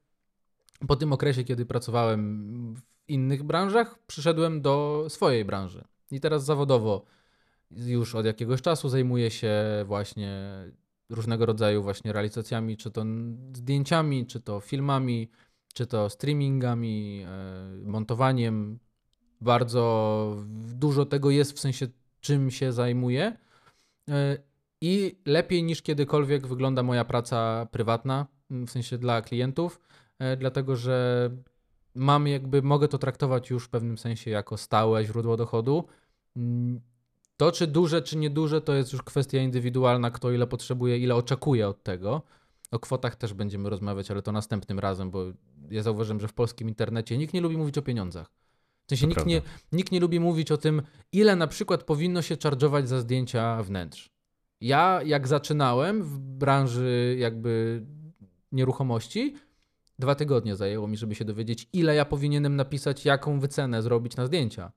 po tym okresie, kiedy pracowałem innych branżach, przyszedłem do swojej branży. I teraz zawodowo już od jakiegoś czasu zajmuję się właśnie różnego rodzaju właśnie realizacjami, czy to zdjęciami, czy to filmami, czy to streamingami, e, montowaniem. Bardzo dużo tego jest w sensie czym się zajmuję. E, I lepiej niż kiedykolwiek wygląda moja praca prywatna, w sensie dla klientów, e, dlatego że mam jakby, mogę to traktować już w pewnym sensie jako stałe źródło dochodu. Mm, to, czy duże, czy nieduże, to jest już kwestia indywidualna, kto ile potrzebuje, ile oczekuje od tego. O kwotach też będziemy rozmawiać, ale to następnym razem, bo ja zauważyłem, że w polskim internecie nikt nie lubi mówić o pieniądzach. W sensie nikt nie, nikt nie lubi mówić o tym, ile na przykład powinno się charge'ować za zdjęcia wnętrz. Ja, jak zaczynałem w branży jakby nieruchomości, Dwa tygodnie zajęło mi, żeby się dowiedzieć, ile ja powinienem napisać, jaką wycenę zrobić na zdjęcia.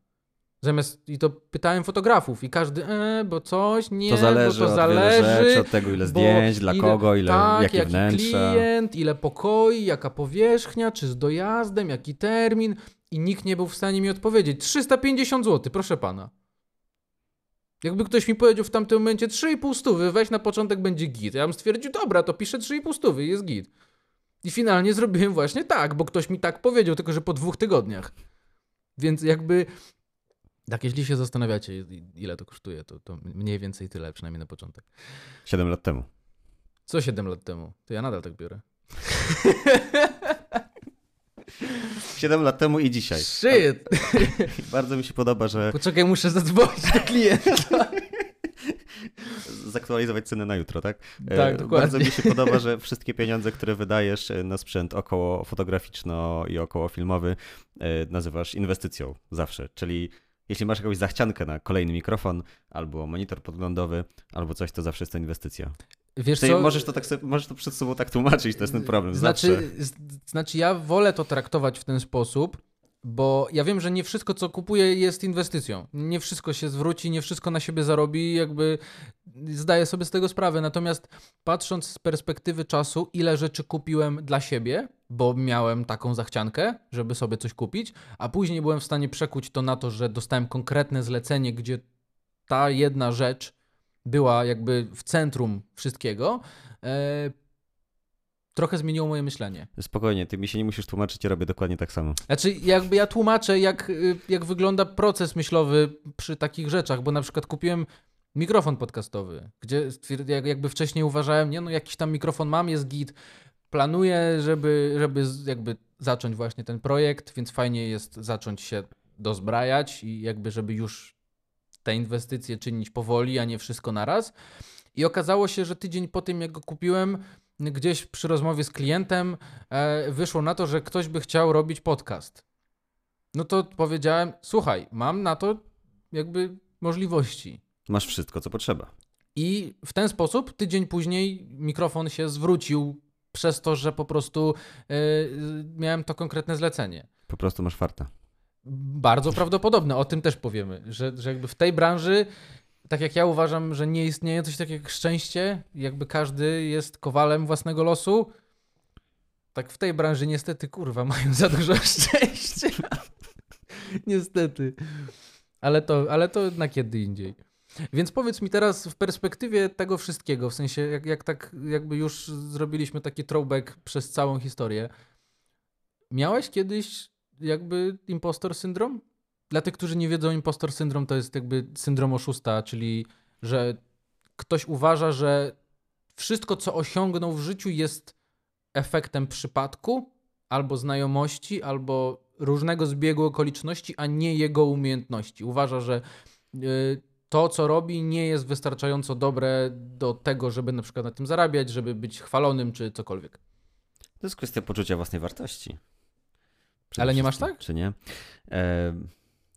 Zamiast, i to pytałem fotografów i każdy, e, bo coś, nie, to zależy bo to od zależy. Rzeczy, od tego, ile zdjęć, dla ile, kogo, ile, tak, jakie jaki wnętrze. klient, ile pokoi, jaka powierzchnia, czy z dojazdem, jaki termin. I nikt nie był w stanie mi odpowiedzieć. 350 zł, proszę pana. Jakby ktoś mi powiedział w tamtym momencie 3,5 stówy, weź na początek będzie git. Ja bym stwierdził, dobra, to piszę 3,5 stówy, jest git. I finalnie zrobiłem właśnie tak, bo ktoś mi tak powiedział, tylko że po dwóch tygodniach. Więc jakby. Tak, jeśli się zastanawiacie, ile to kosztuje, to, to mniej więcej tyle, przynajmniej na początek. Siedem lat temu. Co siedem lat temu? To ja nadal tak biorę. Siedem lat temu i dzisiaj. Shit! Bardzo mi się podoba, że. Poczekaj, muszę zadzwonić do klienta. zaktualizować ceny na jutro, tak? Tak, dokładnie. Bardzo mi się podoba, że wszystkie pieniądze, które wydajesz na sprzęt około fotograficzno i około filmowy nazywasz inwestycją zawsze, czyli jeśli masz jakąś zachciankę na kolejny mikrofon, albo monitor podglądowy, albo coś, to zawsze jest to inwestycja. Wiesz co? Możesz to, tak sobie, możesz to przed sobą tak tłumaczyć, to jest ten problem. Znaczy, znaczy, ja wolę to traktować w ten sposób, bo ja wiem, że nie wszystko, co kupuję, jest inwestycją. Nie wszystko się zwróci, nie wszystko na siebie zarobi, jakby zdaję sobie z tego sprawę. Natomiast patrząc z perspektywy czasu, ile rzeczy kupiłem dla siebie, bo miałem taką zachciankę, żeby sobie coś kupić, a później byłem w stanie przekuć to na to, że dostałem konkretne zlecenie, gdzie ta jedna rzecz była jakby w centrum wszystkiego. Trochę zmieniło moje myślenie. Spokojnie, ty mi się nie musisz tłumaczyć, ja robię dokładnie tak samo. Znaczy, jakby ja tłumaczę, jak, y, jak wygląda proces myślowy przy takich rzeczach, bo na przykład kupiłem mikrofon podcastowy, gdzie jakby wcześniej uważałem, nie no, jakiś tam mikrofon mam, jest git, planuję, żeby, żeby jakby zacząć właśnie ten projekt, więc fajnie jest zacząć się dozbrajać i jakby, żeby już te inwestycje czynić powoli, a nie wszystko naraz. I okazało się, że tydzień po tym, jak go kupiłem, gdzieś przy rozmowie z klientem e, wyszło na to, że ktoś by chciał robić podcast. No to powiedziałem, słuchaj, mam na to jakby możliwości. Masz wszystko, co potrzeba. I w ten sposób tydzień później mikrofon się zwrócił przez to, że po prostu yy, miałem to konkretne zlecenie. Po prostu masz farta. Bardzo prawdopodobne, o tym też powiemy, że, że jakby w tej branży tak jak ja uważam, że nie istnieje coś takiego jak szczęście, jakby każdy jest kowalem własnego losu, tak w tej branży niestety, kurwa, mają za dużo szczęścia. niestety. Ale to, ale to na kiedy indziej. Więc powiedz mi teraz w perspektywie tego wszystkiego, w sensie jak, jak tak jakby już zrobiliśmy taki throwback przez całą historię. Miałeś kiedyś jakby impostor syndrom? Dla tych, którzy nie wiedzą, impostor syndrom to jest jakby syndrom oszusta, czyli że ktoś uważa, że wszystko, co osiągnął w życiu, jest efektem przypadku, albo znajomości, albo różnego zbiegu okoliczności, a nie jego umiejętności. Uważa, że y, to, co robi, nie jest wystarczająco dobre do tego, żeby na przykład na tym zarabiać, żeby być chwalonym czy cokolwiek. To jest kwestia poczucia własnej wartości. Ale nie masz tak? Czy nie? E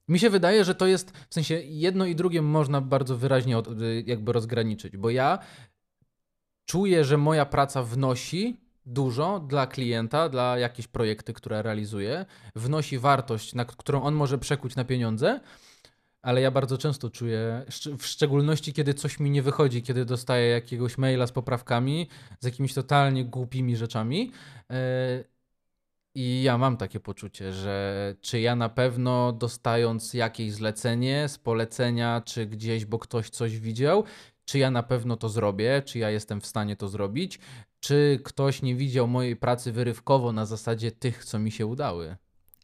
mi się wydaje, że to jest, w sensie jedno i drugie można bardzo wyraźnie od, jakby rozgraniczyć, bo ja czuję, że moja praca wnosi dużo dla klienta, dla jakichś projekty, które realizuje, wnosi wartość, na którą on może przekuć na pieniądze, ale ja bardzo często czuję, w szczególności kiedy coś mi nie wychodzi, kiedy dostaję jakiegoś maila z poprawkami, z jakimiś totalnie głupimi rzeczami, yy, i ja mam takie poczucie, że czy ja na pewno dostając jakieś zlecenie z polecenia, czy gdzieś, bo ktoś coś widział, czy ja na pewno to zrobię, czy ja jestem w stanie to zrobić, czy ktoś nie widział mojej pracy wyrywkowo na zasadzie tych, co mi się udały.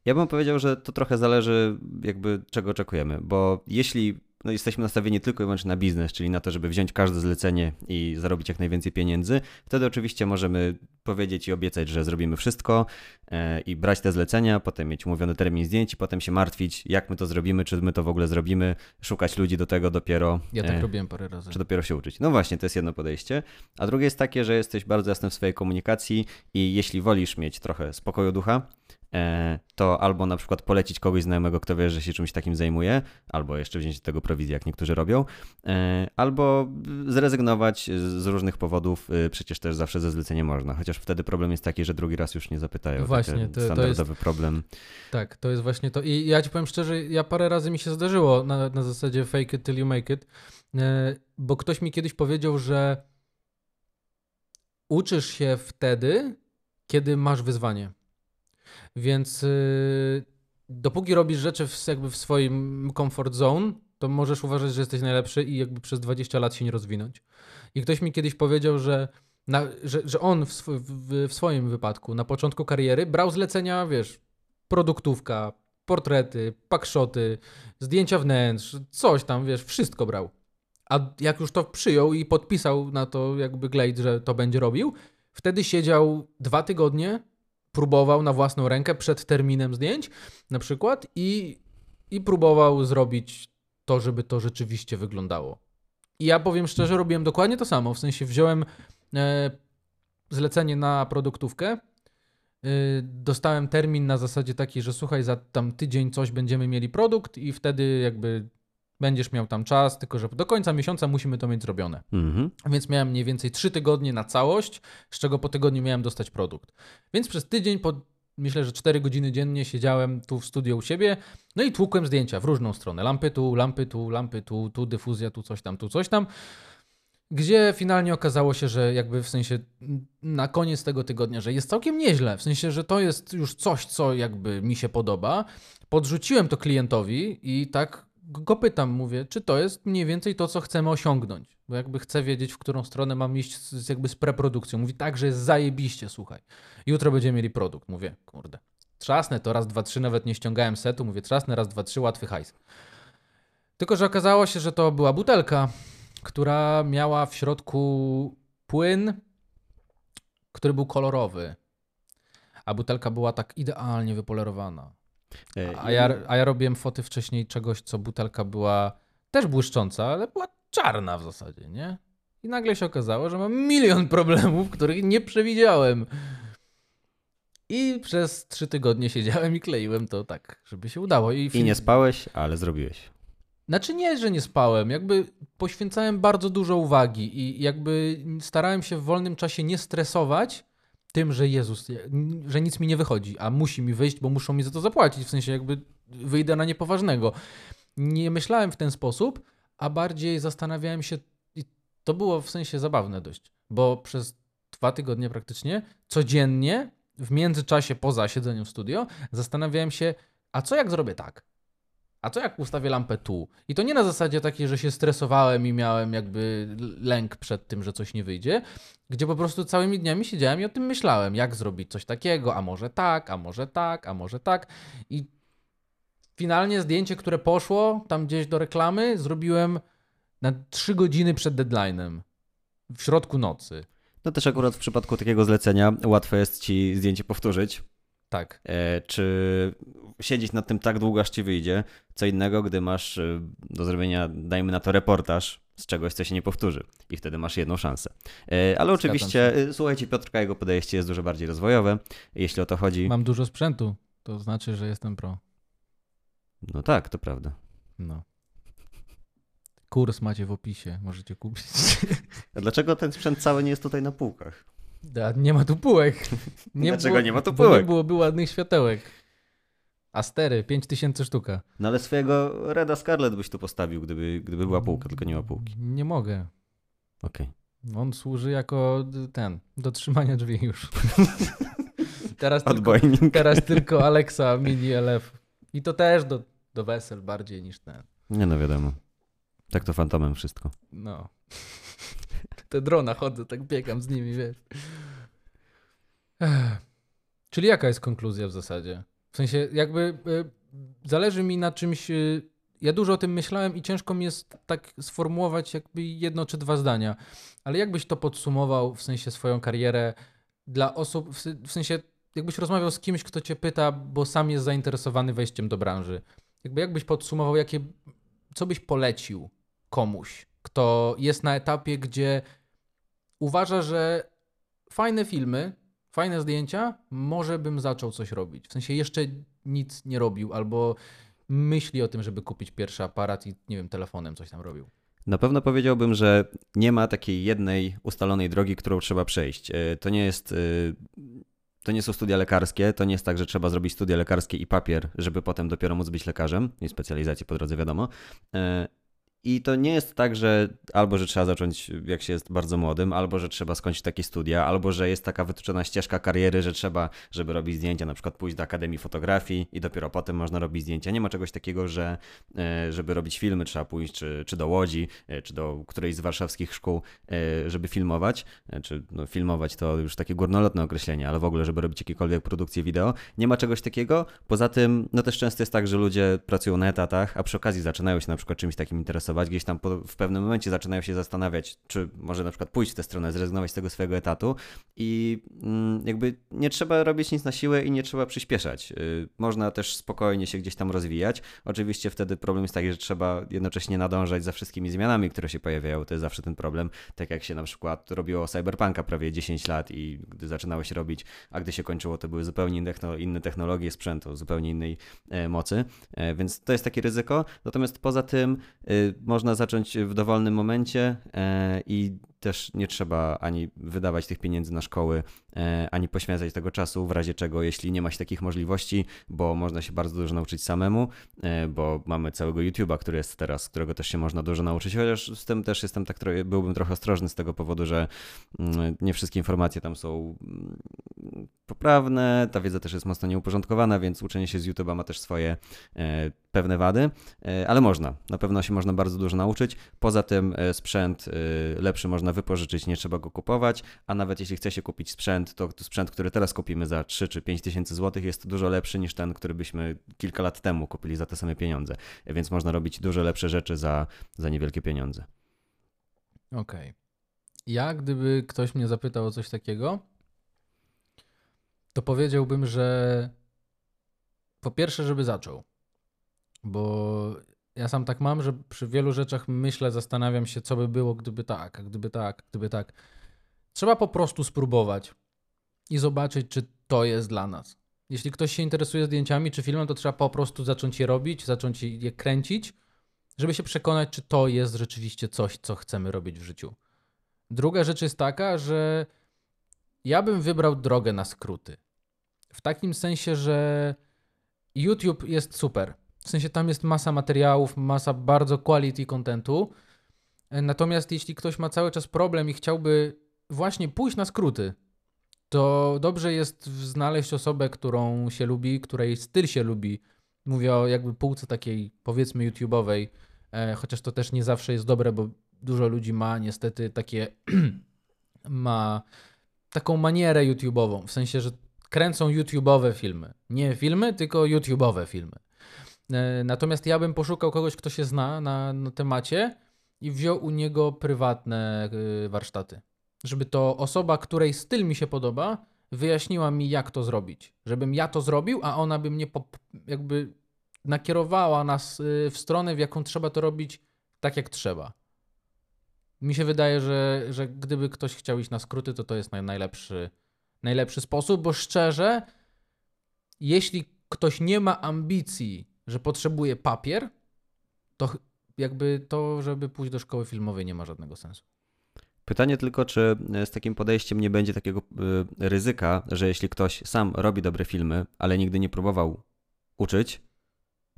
Ja bym powiedział, że to trochę zależy, jakby czego oczekujemy, bo jeśli no jesteśmy nastawieni tylko i wyłącznie na biznes, czyli na to, żeby wziąć każde zlecenie i zarobić jak najwięcej pieniędzy, wtedy oczywiście możemy powiedzieć i obiecać, że zrobimy wszystko e, i brać te zlecenia, potem mieć umówiony termin zdjęć i potem się martwić, jak my to zrobimy, czy my to w ogóle zrobimy, szukać ludzi do tego dopiero. Ja tak e, robiłem parę razy. Czy dopiero się uczyć. No właśnie, to jest jedno podejście. A drugie jest takie, że jesteś bardzo jasny w swojej komunikacji i jeśli wolisz mieć trochę spokoju ducha, to albo na przykład polecić kogoś znajomego, kto wie, że się czymś takim zajmuje, albo jeszcze wziąć z tego prowizję, jak niektórzy robią, e, albo zrezygnować z różnych powodów, e, przecież też zawsze ze zlecenia można, chociaż wtedy problem jest taki, że drugi raz już nie zapytają. Właśnie, to, standardowy to jest, problem. Tak, to jest właśnie to. I ja ci powiem szczerze, ja parę razy mi się zdarzyło na, na zasadzie fake it till you make it, bo ktoś mi kiedyś powiedział, że uczysz się wtedy, kiedy masz wyzwanie. Więc yy, dopóki robisz rzeczy w, jakby w swoim comfort zone, to możesz uważać, że jesteś najlepszy i jakby przez 20 lat się nie rozwinąć. I ktoś mi kiedyś powiedział, że, na, że, że on w, sw w, w swoim wypadku na początku kariery brał zlecenia, wiesz, produktówka, portrety, pakszoty, zdjęcia wnętrz, coś tam, wiesz, wszystko brał. A jak już to przyjął i podpisał na to jakby Glade, że to będzie robił, wtedy siedział dwa tygodnie próbował na własną rękę przed terminem zdjęć na przykład i, i próbował zrobić to, żeby to rzeczywiście wyglądało. I ja powiem szczerze, robiłem dokładnie to samo. W sensie wziąłem e, zlecenie na produktówkę, e, dostałem termin na zasadzie takiej, że słuchaj, za tam tydzień coś będziemy mieli produkt i wtedy jakby będziesz miał tam czas, tylko że do końca miesiąca musimy to mieć zrobione. Mhm. Więc miałem mniej więcej trzy tygodnie na całość, z czego po tygodniu miałem dostać produkt. Więc przez tydzień, po myślę, że 4 godziny dziennie siedziałem tu w studio u siebie, no i tłukłem zdjęcia w różną stronę. Lampy tu, lampy tu, lampy tu, tu dyfuzja, tu coś tam, tu coś tam. Gdzie finalnie okazało się, że jakby w sensie na koniec tego tygodnia, że jest całkiem nieźle, w sensie, że to jest już coś, co jakby mi się podoba. Podrzuciłem to klientowi i tak go pytam, mówię, czy to jest mniej więcej to, co chcemy osiągnąć. Bo jakby chcę wiedzieć, w którą stronę mam iść z, jakby z preprodukcją. Mówi tak, że jest zajebiście, słuchaj. Jutro będziemy mieli produkt. Mówię, kurde. Trzasnę to raz, dwa, trzy, nawet nie ściągałem setu. Mówię, trzasnę raz, dwa, trzy, łatwy hajs. Tylko, że okazało się, że to była butelka, która miała w środku płyn, który był kolorowy. A butelka była tak idealnie wypolerowana. E, a ja, a ja robiłem foty wcześniej czegoś, co butelka była też błyszcząca, ale była czarna w zasadzie, nie? I nagle się okazało, że mam milion problemów, których nie przewidziałem. I przez trzy tygodnie siedziałem i kleiłem to tak, żeby się udało. I, I nie spałeś, ale zrobiłeś. Znaczy nie, że nie spałem. Jakby poświęcałem bardzo dużo uwagi i jakby starałem się w wolnym czasie nie stresować tym, że Jezus, że nic mi nie wychodzi, a musi mi wyjść, bo muszą mi za to zapłacić. W sensie jakby wyjdę na niepoważnego. Nie myślałem w ten sposób, a bardziej zastanawiałem się, i to było w sensie zabawne dość, bo przez dwa tygodnie praktycznie, codziennie, w międzyczasie poza siedzeniem w studio, zastanawiałem się, a co jak zrobię tak? A co jak ustawię lampę tu? I to nie na zasadzie takiej, że się stresowałem i miałem jakby lęk przed tym, że coś nie wyjdzie, gdzie po prostu całymi dniami siedziałem i o tym myślałem, jak zrobić coś takiego, a może tak, a może tak, a może tak. I finalnie zdjęcie, które poszło tam gdzieś do reklamy, zrobiłem na 3 godziny przed deadline'em. W środku nocy. No też akurat w przypadku takiego zlecenia łatwo jest ci zdjęcie powtórzyć. Tak. E, czy siedzieć nad tym tak długo, aż ci wyjdzie. Co innego, gdy masz e, do zrobienia, dajmy na to reportaż z czegoś, co się nie powtórzy i wtedy masz jedną szansę. E, ale oczywiście, słuchajcie, Piotrka, jego podejście jest dużo bardziej rozwojowe, jeśli o to chodzi. Mam dużo sprzętu, to znaczy, że jestem pro. No tak, to prawda. No. Kurs macie w opisie, możecie kupić. A dlaczego ten sprzęt cały nie jest tutaj na półkach? Da, nie ma tu półek. Nie Dlaczego było, nie ma tu półek? nie byłoby ładnych światełek. Astery, 5000 sztuka. No ale swojego Reda Scarlet byś tu postawił, gdyby, gdyby była półka, tylko nie ma półki. Nie mogę. Okej. Okay. On służy jako ten, do trzymania drzwi już. teraz, tylko, teraz tylko Alexa Mini LF. I to też do, do wesel bardziej niż ten. Nie no wiadomo. Tak to fantomem wszystko. No. Te drona chodzę, tak biegam z nimi, wiesz. Czyli jaka jest konkluzja w zasadzie? W sensie jakby y, zależy mi na czymś. Y, ja dużo o tym myślałem i ciężko mi jest tak sformułować jakby jedno czy dwa zdania. Ale jakbyś to podsumował w sensie swoją karierę dla osób, w, w sensie jakbyś rozmawiał z kimś, kto cię pyta, bo sam jest zainteresowany wejściem do branży. Jakby jakbyś podsumował, jakie, co byś polecił komuś, kto jest na etapie, gdzie uważa, że fajne filmy, fajne zdjęcia, może bym zaczął coś robić. W sensie jeszcze nic nie robił, albo myśli o tym, żeby kupić pierwszy aparat i nie wiem, telefonem coś tam robił. Na pewno powiedziałbym, że nie ma takiej jednej ustalonej drogi, którą trzeba przejść. E, to nie jest. E, to nie są studia lekarskie, to nie jest tak, że trzeba zrobić studia lekarskie i papier, żeby potem dopiero móc być lekarzem, i specjalizację po drodze wiadomo. I to nie jest tak, że albo że trzeba zacząć jak się jest bardzo młodym, albo że trzeba skończyć takie studia, albo że jest taka wytyczona ścieżka kariery, że trzeba, żeby robić zdjęcia, na przykład pójść do Akademii Fotografii i dopiero potem można robić zdjęcia. Nie ma czegoś takiego, że e, żeby robić filmy trzeba pójść czy, czy do Łodzi, e, czy do którejś z warszawskich szkół, e, żeby filmować, czy no, filmować to już takie górnolotne określenie, ale w ogóle, żeby robić jakiekolwiek produkcje wideo. Nie ma czegoś takiego. Poza tym, no też często jest tak, że ludzie pracują na etatach, a przy okazji zaczynają się na przykład czymś takim interesować zainteresować, gdzieś tam po, w pewnym momencie zaczynają się zastanawiać, czy może na przykład pójść w tę stronę, zrezygnować z tego swojego etatu i mm, jakby nie trzeba robić nic na siłę i nie trzeba przyspieszać. Y, można też spokojnie się gdzieś tam rozwijać. Oczywiście wtedy problem jest taki, że trzeba jednocześnie nadążać za wszystkimi zmianami, które się pojawiają. To jest zawsze ten problem, tak jak się na przykład robiło Cyberpunka prawie 10 lat i gdy zaczynało się robić, a gdy się kończyło, to były zupełnie inne technologie sprzętu, zupełnie innej e, mocy, e, więc to jest takie ryzyko. Natomiast poza tym y, można zacząć w dowolnym momencie e, i też nie trzeba ani wydawać tych pieniędzy na szkoły, e, ani poświęcać tego czasu, w razie czego, jeśli nie ma się takich możliwości, bo można się bardzo dużo nauczyć samemu, e, bo mamy całego YouTube'a, który jest teraz, którego też się można dużo nauczyć, chociaż z tym też jestem tak, byłbym trochę ostrożny z tego powodu, że mm, nie wszystkie informacje tam są poprawne, ta wiedza też jest mocno nieuporządkowana, więc uczenie się z YouTube'a ma też swoje e, pewne wady, ale można, na pewno się można bardzo dużo nauczyć. Poza tym sprzęt lepszy można wypożyczyć, nie trzeba go kupować, a nawet jeśli chce się kupić sprzęt, to sprzęt, który teraz kupimy za 3 czy 5 tysięcy złotych jest dużo lepszy niż ten, który byśmy kilka lat temu kupili za te same pieniądze, więc można robić dużo lepsze rzeczy za, za niewielkie pieniądze. Okej. Okay. Ja, gdyby ktoś mnie zapytał o coś takiego, to powiedziałbym, że po pierwsze, żeby zaczął. Bo ja sam tak mam, że przy wielu rzeczach myślę, zastanawiam się, co by było, gdyby tak, gdyby tak, gdyby tak. Trzeba po prostu spróbować i zobaczyć, czy to jest dla nas. Jeśli ktoś się interesuje zdjęciami czy filmem, to trzeba po prostu zacząć je robić, zacząć je kręcić, żeby się przekonać, czy to jest rzeczywiście coś, co chcemy robić w życiu. Druga rzecz jest taka, że ja bym wybrał drogę na skróty. W takim sensie, że YouTube jest super. W sensie tam jest masa materiałów, masa bardzo quality contentu. Natomiast jeśli ktoś ma cały czas problem i chciałby właśnie pójść na skróty, to dobrze jest znaleźć osobę, którą się lubi, której styl się lubi. Mówię o jakby półce takiej powiedzmy YouTube'owej, e, chociaż to też nie zawsze jest dobre, bo dużo ludzi ma niestety takie ma taką manierę YouTube'ową, w sensie, że kręcą YouTube'owe filmy. Nie filmy, tylko YouTube'owe filmy. E, natomiast ja bym poszukał kogoś, kto się zna na, na temacie i wziął u niego prywatne e, warsztaty. Żeby to osoba, której styl mi się podoba, wyjaśniła mi, jak to zrobić. Żebym ja to zrobił, a ona by mnie jakby nakierowała nas e, w stronę, w jaką trzeba to robić tak, jak trzeba. Mi się wydaje, że, że gdyby ktoś chciał iść na skróty, to to jest najlepszy, najlepszy sposób, bo szczerze, jeśli ktoś nie ma ambicji że potrzebuje papier, to jakby to, żeby pójść do szkoły filmowej nie ma żadnego sensu. Pytanie tylko, czy z takim podejściem nie będzie takiego y, ryzyka, że jeśli ktoś sam robi dobre filmy, ale nigdy nie próbował uczyć,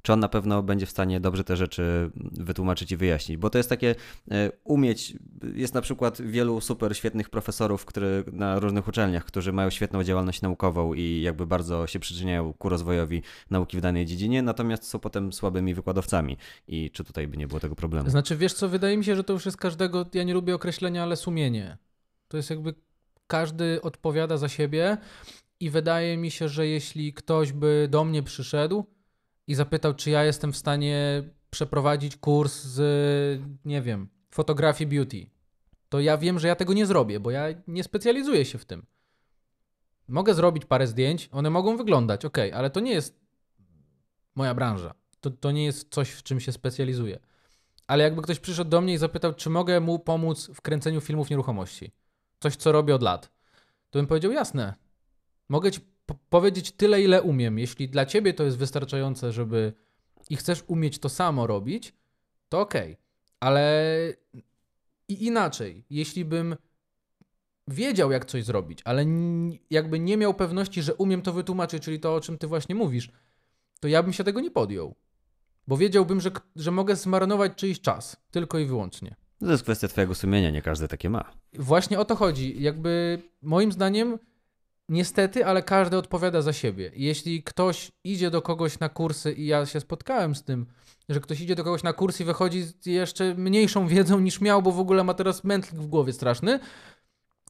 czy on na pewno będzie w stanie dobrze te rzeczy wytłumaczyć i wyjaśnić. Bo to jest takie e, umieć, jest na przykład wielu super świetnych profesorów który, na różnych uczelniach, którzy mają świetną działalność naukową i jakby bardzo się przyczyniają ku rozwojowi nauki w danej dziedzinie, natomiast są potem słabymi wykładowcami. I czy tutaj by nie było tego problemu? Znaczy, wiesz co, wydaje mi się, że to już jest każdego, ja nie lubię określenia, ale sumienie. To jest jakby każdy odpowiada za siebie i wydaje mi się, że jeśli ktoś by do mnie przyszedł, i zapytał, czy ja jestem w stanie przeprowadzić kurs z, nie wiem, fotografii beauty, to ja wiem, że ja tego nie zrobię, bo ja nie specjalizuję się w tym. Mogę zrobić parę zdjęć, one mogą wyglądać, ok, ale to nie jest moja branża. To, to nie jest coś, w czym się specjalizuję. Ale jakby ktoś przyszedł do mnie i zapytał, czy mogę mu pomóc w kręceniu filmów nieruchomości, coś, co robię od lat, to bym powiedział, jasne, mogę ci powiedzieć tyle, ile umiem. Jeśli dla ciebie to jest wystarczające, żeby i chcesz umieć to samo robić, to okej. Okay. Ale i inaczej, jeśli bym wiedział, jak coś zrobić, ale jakby nie miał pewności, że umiem to wytłumaczyć, czyli to, o czym ty właśnie mówisz, to ja bym się tego nie podjął. Bo wiedziałbym, że, że mogę zmarnować czyjś czas, tylko i wyłącznie. To jest kwestia twojego sumienia, nie każdy takie ma. Właśnie o to chodzi. Jakby moim zdaniem Niestety, ale każdy odpowiada za siebie. Jeśli ktoś idzie do kogoś na kursy, i ja się spotkałem z tym, że ktoś idzie do kogoś na kurs i wychodzi z jeszcze mniejszą wiedzą niż miał, bo w ogóle ma teraz mętlik w głowie straszny,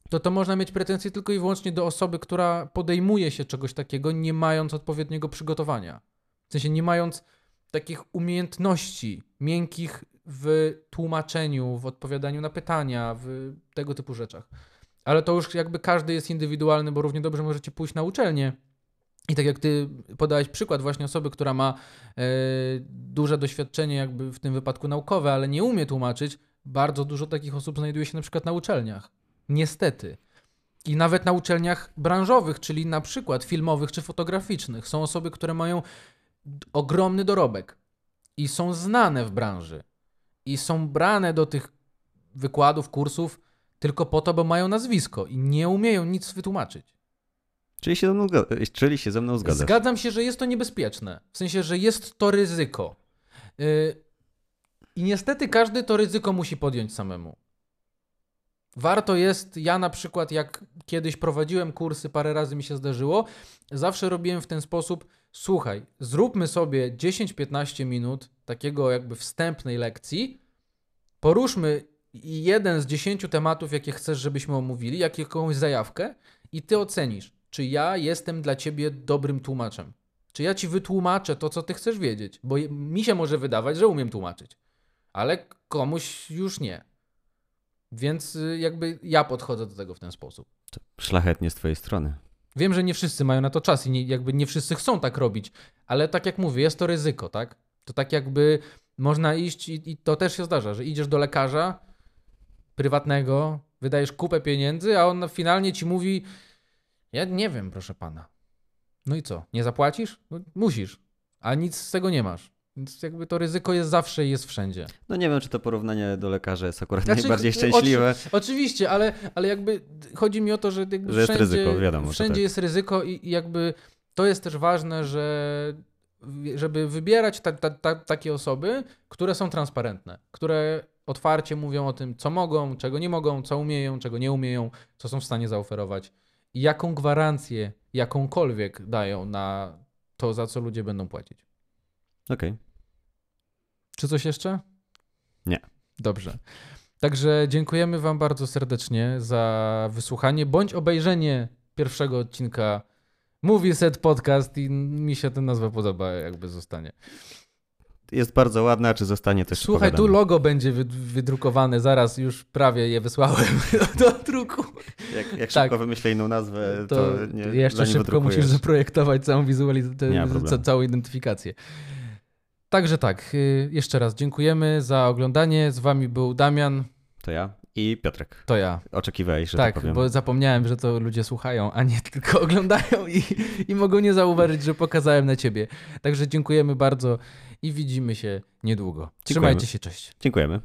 to to można mieć pretensje tylko i wyłącznie do osoby, która podejmuje się czegoś takiego, nie mając odpowiedniego przygotowania. W sensie nie mając takich umiejętności miękkich, w tłumaczeniu, w odpowiadaniu na pytania, w tego typu rzeczach. Ale to już jakby każdy jest indywidualny, bo równie dobrze możecie pójść na uczelnię. I tak jak ty podałeś przykład właśnie osoby, która ma e, duże doświadczenie jakby w tym wypadku naukowe, ale nie umie tłumaczyć, bardzo dużo takich osób znajduje się na przykład na uczelniach. Niestety. I nawet na uczelniach branżowych, czyli na przykład filmowych czy fotograficznych. Są osoby, które mają ogromny dorobek i są znane w branży i są brane do tych wykładów, kursów tylko po to, bo mają nazwisko i nie umieją nic wytłumaczyć. Czyli się, ze mną, czyli się ze mną zgadzasz? Zgadzam się, że jest to niebezpieczne. W sensie, że jest to ryzyko. Yy, I niestety każdy to ryzyko musi podjąć samemu. Warto jest, ja na przykład, jak kiedyś prowadziłem kursy, parę razy mi się zdarzyło, zawsze robiłem w ten sposób: słuchaj, zróbmy sobie 10-15 minut takiego jakby wstępnej lekcji, poruszmy jeden z 10 tematów, jakie chcesz, żebyśmy omówili, jak jakąś zajawkę, i ty ocenisz, czy ja jestem dla ciebie dobrym tłumaczem. Czy ja ci wytłumaczę to, co ty chcesz wiedzieć? Bo mi się może wydawać, że umiem tłumaczyć, ale komuś już nie. Więc y, jakby ja podchodzę do tego w ten sposób. To szlachetnie z twojej strony. Wiem, że nie wszyscy mają na to czas i nie, jakby nie wszyscy chcą tak robić, ale tak jak mówię, jest to ryzyko, tak? To tak jakby można iść i, i to też się zdarza, że idziesz do lekarza prywatnego, wydajesz kupę pieniędzy, a on finalnie ci mówi: Ja nie wiem, proszę pana. No i co? Nie zapłacisz? No, musisz, a nic z tego nie masz. Więc jakby to ryzyko jest zawsze i jest wszędzie. No nie wiem, czy to porównanie do lekarza jest akurat znaczy, najbardziej szczęśliwe. Oczy, oczywiście, ale, ale jakby chodzi mi o to, że, że wszędzie, jest ryzyko, wiadomo. Wszędzie tak. jest ryzyko i, i, jakby to jest też ważne, że żeby wybierać ta, ta, ta, takie osoby, które są transparentne, które otwarcie mówią o tym, co mogą, czego nie mogą, co umieją, czego nie umieją, co są w stanie zaoferować i jaką gwarancję, jakąkolwiek dają na to, za co ludzie będą płacić. Okej. Okay. Czy coś jeszcze? Nie. Dobrze. Także dziękujemy Wam bardzo serdecznie za wysłuchanie bądź obejrzenie pierwszego odcinka Movie Set Podcast i mi się ten nazwa podoba, jakby zostanie. Jest bardzo ładna, czy zostanie też Słuchaj, tu logo będzie wydrukowane, zaraz już prawie je wysłałem do druku. Jak, jak tak. szybko wymyślę inną nazwę, to, to nie, jeszcze szybko musisz zaprojektować całą wizualizację, całą identyfikację. Także tak, y, jeszcze raz dziękujemy za oglądanie. Z wami był Damian. To ja. I Piotrek. To ja. Oczekiwałeś, że tak, tak powiem. bo zapomniałem, że to ludzie słuchają, a nie tylko oglądają i, i mogą nie zauważyć, że pokazałem na ciebie. Także dziękujemy bardzo i widzimy się niedługo. Dziękujemy. Trzymajcie się, cześć. Dziękujemy.